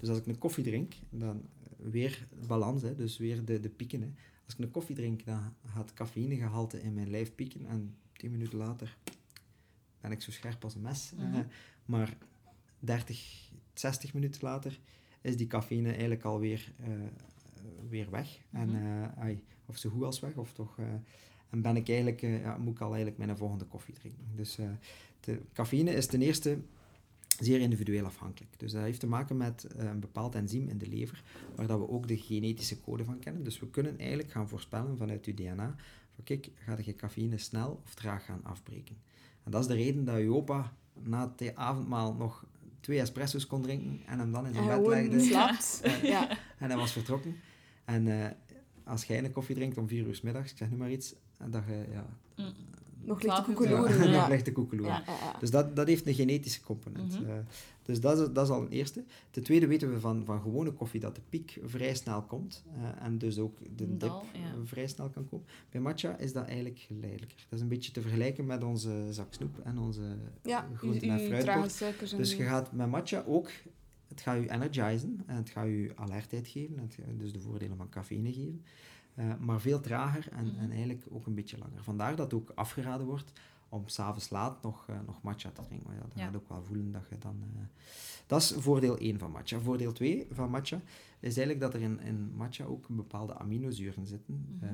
Dus als ik een koffie drink, dan weer balans, hè, dus weer de, de pieken. Hè. Als ik een koffie drink, dan gaat het cafeïnegehalte in mijn lijf pieken en tien minuten later ben ik zo scherp als een mes. Eh, maar 30, 60 minuten later is die cafeïne eigenlijk alweer uh, weer weg. En, Mhm. eh, ai, of zo goed als weg, of toch... eh, en ben ik eigenlijk, ja, moet ik al eigenlijk mijn volgende koffie drinken. Dus de cafeïne is ten eerste zeer individueel afhankelijk. Dus dat heeft te maken met een bepaald enzym in de lever, waar dat we ook de genetische code van kennen. Dus we kunnen eigenlijk gaan voorspellen vanuit je DNA, van kijk, gaat je cafeïne snel of traag gaan afbreken. En dat is de reden dat je opa na het avondmaal nog twee espresso's kon drinken en hem dan in zijn En bed legde. slaapt. ja. En hij was vertrokken. En uh, als jij een koffie drinkt om vier uur s middags, ik zeg nu maar iets, dat je, ja... Mm. Nog lichte koekeloeren. nog Ja. lichte koekeloeren. Ja. Dus dat, dat heeft een genetische component. Mhm. Uh, dus dat is, dat is al een eerste. Ten tweede weten we van, van gewone koffie dat de piek vrij snel komt. Uh, en dus ook de dip dal, ja. vrij snel kan komen. Bij matcha is dat eigenlijk geleidelijker. Dat is een beetje te vergelijken met onze zak snoep en onze groenten- uw- en fruitbord. Dus je gaat met matcha ook, het gaat je energizen en het gaat je alertheid geven, het gaat dus de voordelen van cafeïne geven, uh, maar veel trager en, Mhm. en eigenlijk ook een beetje langer. Vandaar dat ook afgeraden wordt om s'avonds laat nog, uh, nog matcha te drinken. Ja, dan Ja. ga je ook wel voelen dat je dan... Uh, dat is voordeel 1 van matcha. Voordeel 2 van matcha is eigenlijk dat er in, in matcha ook bepaalde aminozuren zitten, Mhm. uh,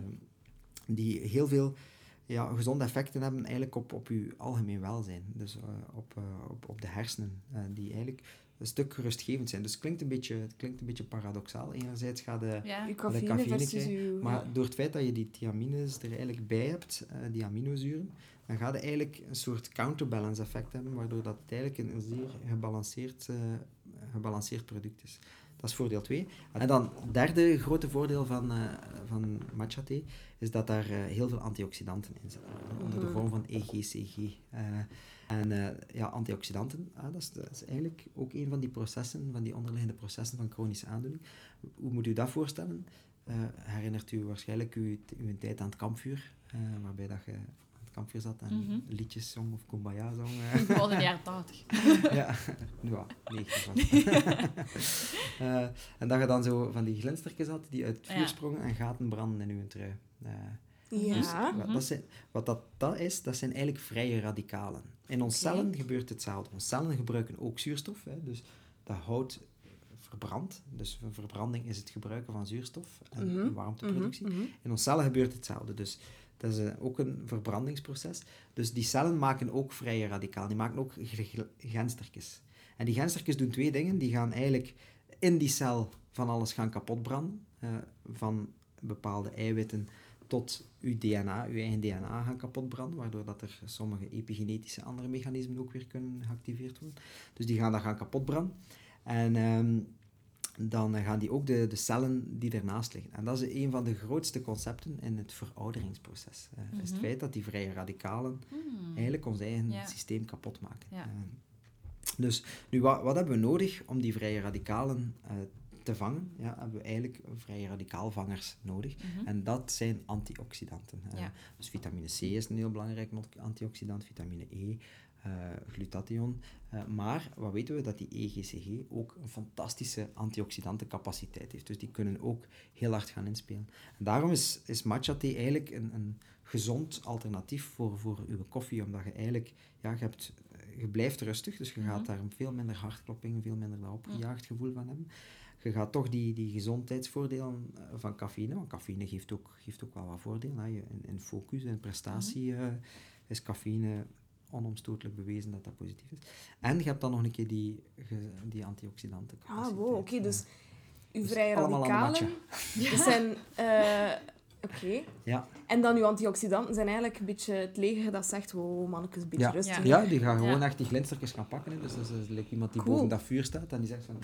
die heel veel ja, gezonde effecten hebben eigenlijk op, op je algemeen welzijn. Dus op, op, op de hersenen, die eigenlijk een stuk gerustgevend zijn. Dus het klinkt een beetje, het klinkt een beetje paradoxaal. Enerzijds gaat de, Ja. De cafeïne krijgen, maar door het feit dat je die thiamines er eigenlijk bij hebt, uh, die aminozuren, dan gaat je eigenlijk een soort counterbalance effect hebben, waardoor dat het eigenlijk een, zeer gebalanceerd, uh, gebalanceerd product is. Dat is voordeel 2. En dan het derde grote voordeel van, eh, van matcha thee is dat daar eh, heel veel antioxidanten in zitten. Onder de Mhm. vorm van EGCG. En eh, ja, antioxidanten, ah, dat, is, dat is eigenlijk ook een van die processen, van die onderliggende processen van chronische aandoening. Hoe moet u dat voorstellen? Eh, herinnert u waarschijnlijk uw, uw tijd aan het kampvuur, eh, waarbij dat je aan het kampvuur zat en Mhm. liedjes zong of kumbaya zong. eh. Gewoon in de jaren 80. ja, ja, 90 was. Eh, en dat je dan zo van die glinstertjes had die uit het vuur Ja. sprongen en gaten branden in uw trui. Eh, Ja. dus wat, Mhm. dat zijn, wat dat, dat is, dat zijn eigenlijk vrije radicalen. In ons cellen gebeurt hetzelfde. Onze cellen gebruiken ook zuurstof, hè, dus dat hout verbrandt. Dus een verbranding is het gebruiken van zuurstof en Mhm, warmteproductie. Mhm, mhm. In ons cellen gebeurt hetzelfde. Dus dat is eh, ook een verbrandingsproces. Dus die cellen maken ook vrije radicalen. Die maken ook genstertjes. En die genstertjes doen twee dingen. Die gaan eigenlijk in die cel van alles gaan kapotbranden. eh, van bepaalde eiwitten tot uw DNA, uw eigen DNA gaan kapotbranden, waardoor dat er sommige epigenetische andere mechanismen ook weer kunnen geactiveerd worden. Dus die gaan dat gaan kapotbranden. En ehm, dan eh, gaan die ook de, de cellen die ernaast liggen. En dat is een van de grootste concepten in het verouderingsproces. eh, is het Mhm. feit dat die vrije radicalen Hmm. eigenlijk ons eigen Ja. systeem kapot maken. Ja. Eh, dus nu, wat, wat hebben we nodig om die vrije radicalen eh, te vangen? Ja, hebben we eigenlijk vrije radicaalvangers nodig. Mhm. En dat zijn antioxidanten. Ja. Dus vitamine C is een heel belangrijk antioxidant, vitamine E, eh, glutathion. Eh, maar wat weten we? Dat die EGCG ook een fantastische antioxidantencapaciteit heeft. Dus die kunnen ook heel hard gaan inspelen. En daarom is, is matcha thee eigenlijk een, een gezond alternatief voor, voor uw koffie, omdat je eigenlijk, ja, je, hebt, eh, je blijft rustig, dus je gaat Mhm. daar veel minder hartkloppingen, veel minder dat opgejaagd gevoel van hebben. Je gaat toch die, die gezondheidsvoordelen eh, van cafeïne, want cafeïne geeft ook, geeft ook wel wat voordelen. Hè. Je- In, in focus en prestatie eh, is cafeïne onomstotelijk bewezen dat dat positief is. En je hebt dan nog een keer die, die antioxidanten. Ah, wow, oké, dus uw Dus vrije radicalen dat zijn... eh, oké. Ja. En dan uw antioxidanten zijn eigenlijk een beetje het leger dat zegt, wow, mannetjes, een beetje Ja. rustig. Ja. Ja, die gaan gewoon Ja. echt die glinstertjes gaan pakken. Hè. Dus dat is, dat is like iemand die Cool. boven dat vuur staat en die zegt van,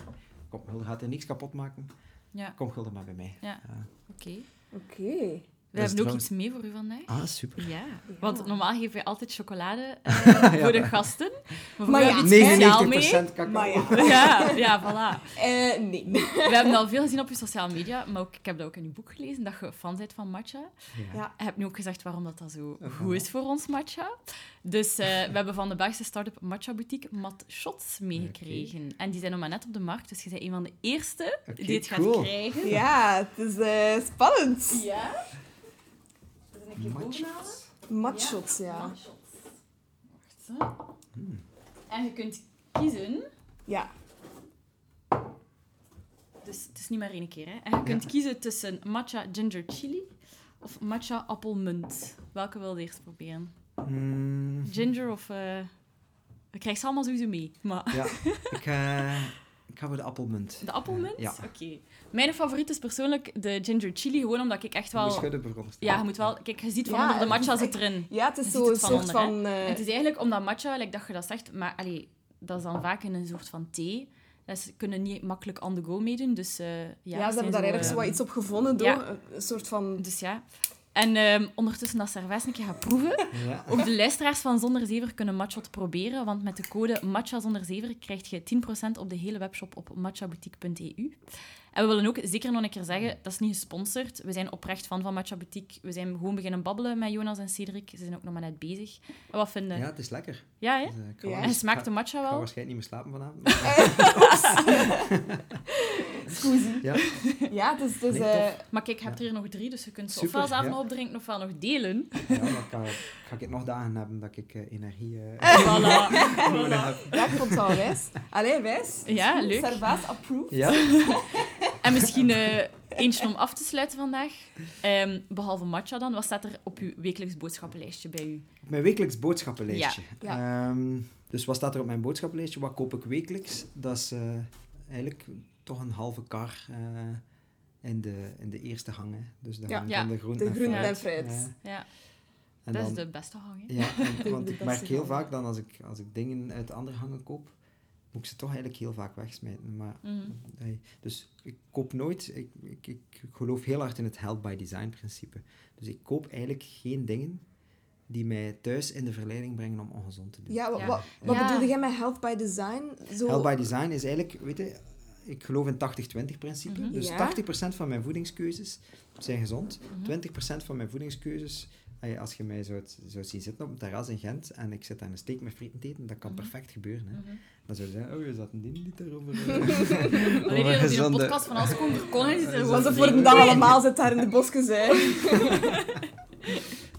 kom, gaat er niks kapot maken. Ja, Kom Gulde maar bij mij. Ja. oké. Oké. We is hebben ook trouwens- iets mee voor u vandaag. Ah, super. Ja, Ja. want normaal geven wij altijd chocolade eh, voor de gasten. Maar, voor Maar u ja, iets speciaals mee. 99% cacao. Maar ja. Ja, ja, voilà. Eh, nee. We hebben al veel gezien op je sociale media, maar ook, ik heb dat ook in uw boek gelezen, dat je fan bent van matcha. Ja. Ja. Je hebt nu ook gezegd waarom dat, dat zo goed is voor ons matcha. Dus eh, we hebben van de Belgische start-up Matcha Boutique Mat Shots meegekregen. En die zijn nog maar net op de markt, dus je bent een van de eerste die het gaat krijgen. Ja, het is eh, spannend. Ja? Dat is een keer bovenhalen. Matches. Matshots, ja. Wacht, hè. Hmm. En je kunt kiezen, Ja. dus het is niet maar één keer, hè. En je kunt kiezen tussen matcha ginger chili of matcha appelmunt. Welke wil je eerst proberen? Mm, Ginger of... eh Je krijgt ze allemaal sowieso mee, maar... ja, ik, eh, ik ga voor de appelmunt. De appelmunt? Ja. Oké. Mijn favoriet is persoonlijk de ginger chili, gewoon omdat ik echt Je wel... schudden veronderstellen. Ja, je moet wel... Kijk, je ziet van Ja, onder de matcha zit erin. Ja, het is Je zo een soort onder, van... eh, het is eigenlijk omdat matcha, like dat je dat zegt, maar allee, dat is dan vaak in een soort van thee. Dat ze kunnen niet makkelijk on the go meedoen, dus eh, ja, ja, ze hebben daar eigenlijk zo wat iets op gevonden door ja. een soort van... Dus ja. En ehm, ondertussen dat een keer gaat proeven. Ja. Ook de luisteraars van Zonder Zever kunnen Matchot proberen, want met de code Matcha Zonder Zever krijg je 10% op de hele webshop op matchaboutique.eu. En we willen ook zeker nog een keer zeggen, dat is niet gesponsord. We zijn oprecht fan van Matcha Boutique. We zijn gewoon beginnen babbelen met Jonas en Cedric. Ze zijn ook nog maar net bezig. En wat vinden? ja, het is lekker. Ja, hè? Dus, eh, Ja. wel- En smaakt de matcha Ik ga wel? waarschijnlijk niet meer slapen vanavond. maar- ja. Ja, het is... Het Nee, eh, tof. Maar kijk, je hebt er hier nog drie, dus je kunt ze ofwel zelf ja. nog opdrinken ofwel nog delen. ja, dan ga, ga ik nog dagen hebben dat ik eh, energie eh, Voilà. heb. ja, ik vond het wel wijs. Allee, wijs. Ja, leuk. Servaas approved. Ja? En misschien eh, eentje om af te sluiten vandaag. Ehm, behalve matcha dan, wat staat er op uw wekelijks boodschappenlijstje bij u? Op mijn wekelijks boodschappenlijstje. Ja. Ehm, dus wat staat er op mijn boodschappenlijstje? Wat koop ik wekelijks? Dat is eh, eigenlijk toch een halve kar eh, in, de, in de eerste hang. Hè. Dus de Ja. hang Ja, van de groenten en fruit. Ja. En dat dan- is de beste hang. hè? Ja, en- want de ik merk heel vaak dan als ik, als ik dingen uit andere hangen koop, moet ik ze toch eigenlijk heel vaak wegsmijten. Maar, Mhm. dus ik koop nooit... Ik, ik, ik geloof heel hard in het help by design principe. Dus ik koop eigenlijk geen dingen die mij thuis in de verleiding brengen om ongezond te doen. Ja, wa- Ja. wa- wat Ja. bedoelde jij met health by design? Zo... Help by design is eigenlijk, weet je, ik geloof in 80-20 principe. Mhm. Dus Ja. 80% van mijn voedingskeuzes zijn gezond. Mhm. 20% van mijn voedingskeuzes, als je mij zou, zou zien zitten op een terras in Gent en ik zit aan een steak met frieten te eten, dat kan Mhm. perfect gebeuren. Hè. Mhm. Dan zou je zeggen, oh, je zat een ding niet daarover. Alleen hier in een podcast van Als Kon Verkonnen is er gewoon vreemd. voor de dag allemaal zit daar in de bosjes, hè.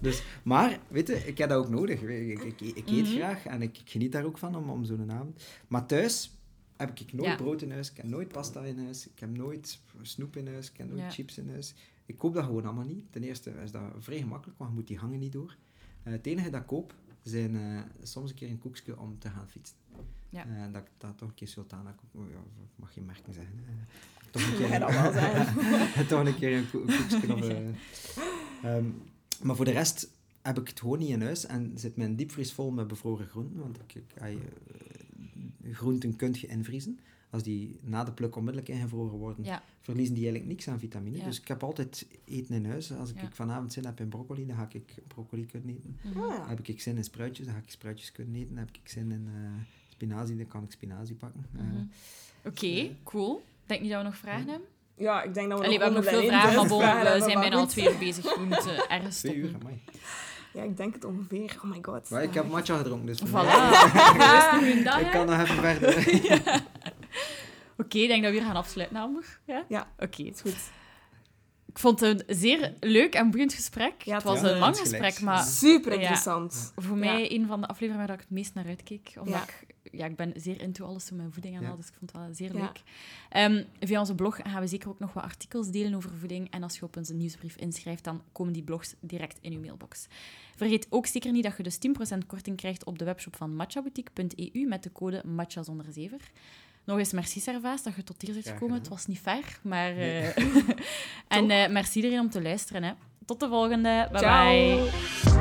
Dus, maar, weet je, ik heb dat ook nodig. Ik, ik, ik, ik eet Mhm. graag en ik, ik geniet daar ook van om, om zo'n avond. Maar thuis heb ik nooit Ja. brood in huis, ik heb nooit pasta in huis, ik heb nooit snoep in huis, ik heb nooit Ja. chips in huis. Ik koop dat gewoon allemaal niet. Ten eerste is dat vrij gemakkelijk, want je moet die hangen niet door. Eh, het enige dat ik koop, zijn eh, soms een keer een koekje om te gaan fietsen. Ja. Eh, dat ik dat toch een keer sultana oh ja, mag geen merken zeggen. toch een keer jij dat wel zeggen? toch een keer een, ko- een koekje of... eh, ehm, maar voor de rest heb ik het gewoon niet in huis en zit mijn diepvries vol met bevroren groenten. Want ik, groenten kun je invriezen. Als die na de pluk onmiddellijk ingevroren worden, Ja. verliezen die eigenlijk niks aan vitamine. Ja. Dus ik heb altijd eten in huis. Als ik, Ja. ik vanavond zin heb in broccoli, dan ga ik broccoli kunnen eten. Mhm. Ah, ja. Heb ik zin in spruitjes, dan ga ik spruitjes kunnen eten. Heb ik zin in eh, spinazie, dan kan ik spinazie pakken. Eh, Mhm. Oké, cool. Denk niet dat we nog vragen hebben? Ja, ik denk dat we Allee, we nog hebben nog veel vragen, één maar bon, vragen we hebben, zijn bijna al twee uur bezig. We moeten ergens twee uur, amai. Ja, ik denk het ongeveer. Oh my god. Maar ik heb matcha gedronken, dus Voilà. ik kan nog even verder. Oké, ik denk dat we hier gaan afsluiten, Amber. Ja? Ja. Oké. Is goed. Ik vond het een zeer leuk en boeiend gesprek. Ja, het was ja, een lang gesprek, maar Super ja. interessant. voor mij een van de afleveringen waar ik het meest naar uitkeek. Omdat Ja. ik, ja, ik ben zeer into alles met mijn voeding en Ja. al, dus ik vond het wel zeer Ja. leuk. Ehm, via onze blog gaan we zeker ook nog wat artikels delen over voeding. En als je op onze nieuwsbrief inschrijft, dan komen die blogs direct in je mailbox. Vergeet ook zeker niet dat je dus 10% korting krijgt op de webshop van matchaboutique.eu met de code matcha zonder zever. Nog eens merci Servaas dat je tot hier bent gekomen. Het was niet fair, maar... Nee. eh, en eh, merci iedereen om te luisteren. Hè. Tot de volgende. Bye Ciao. bye.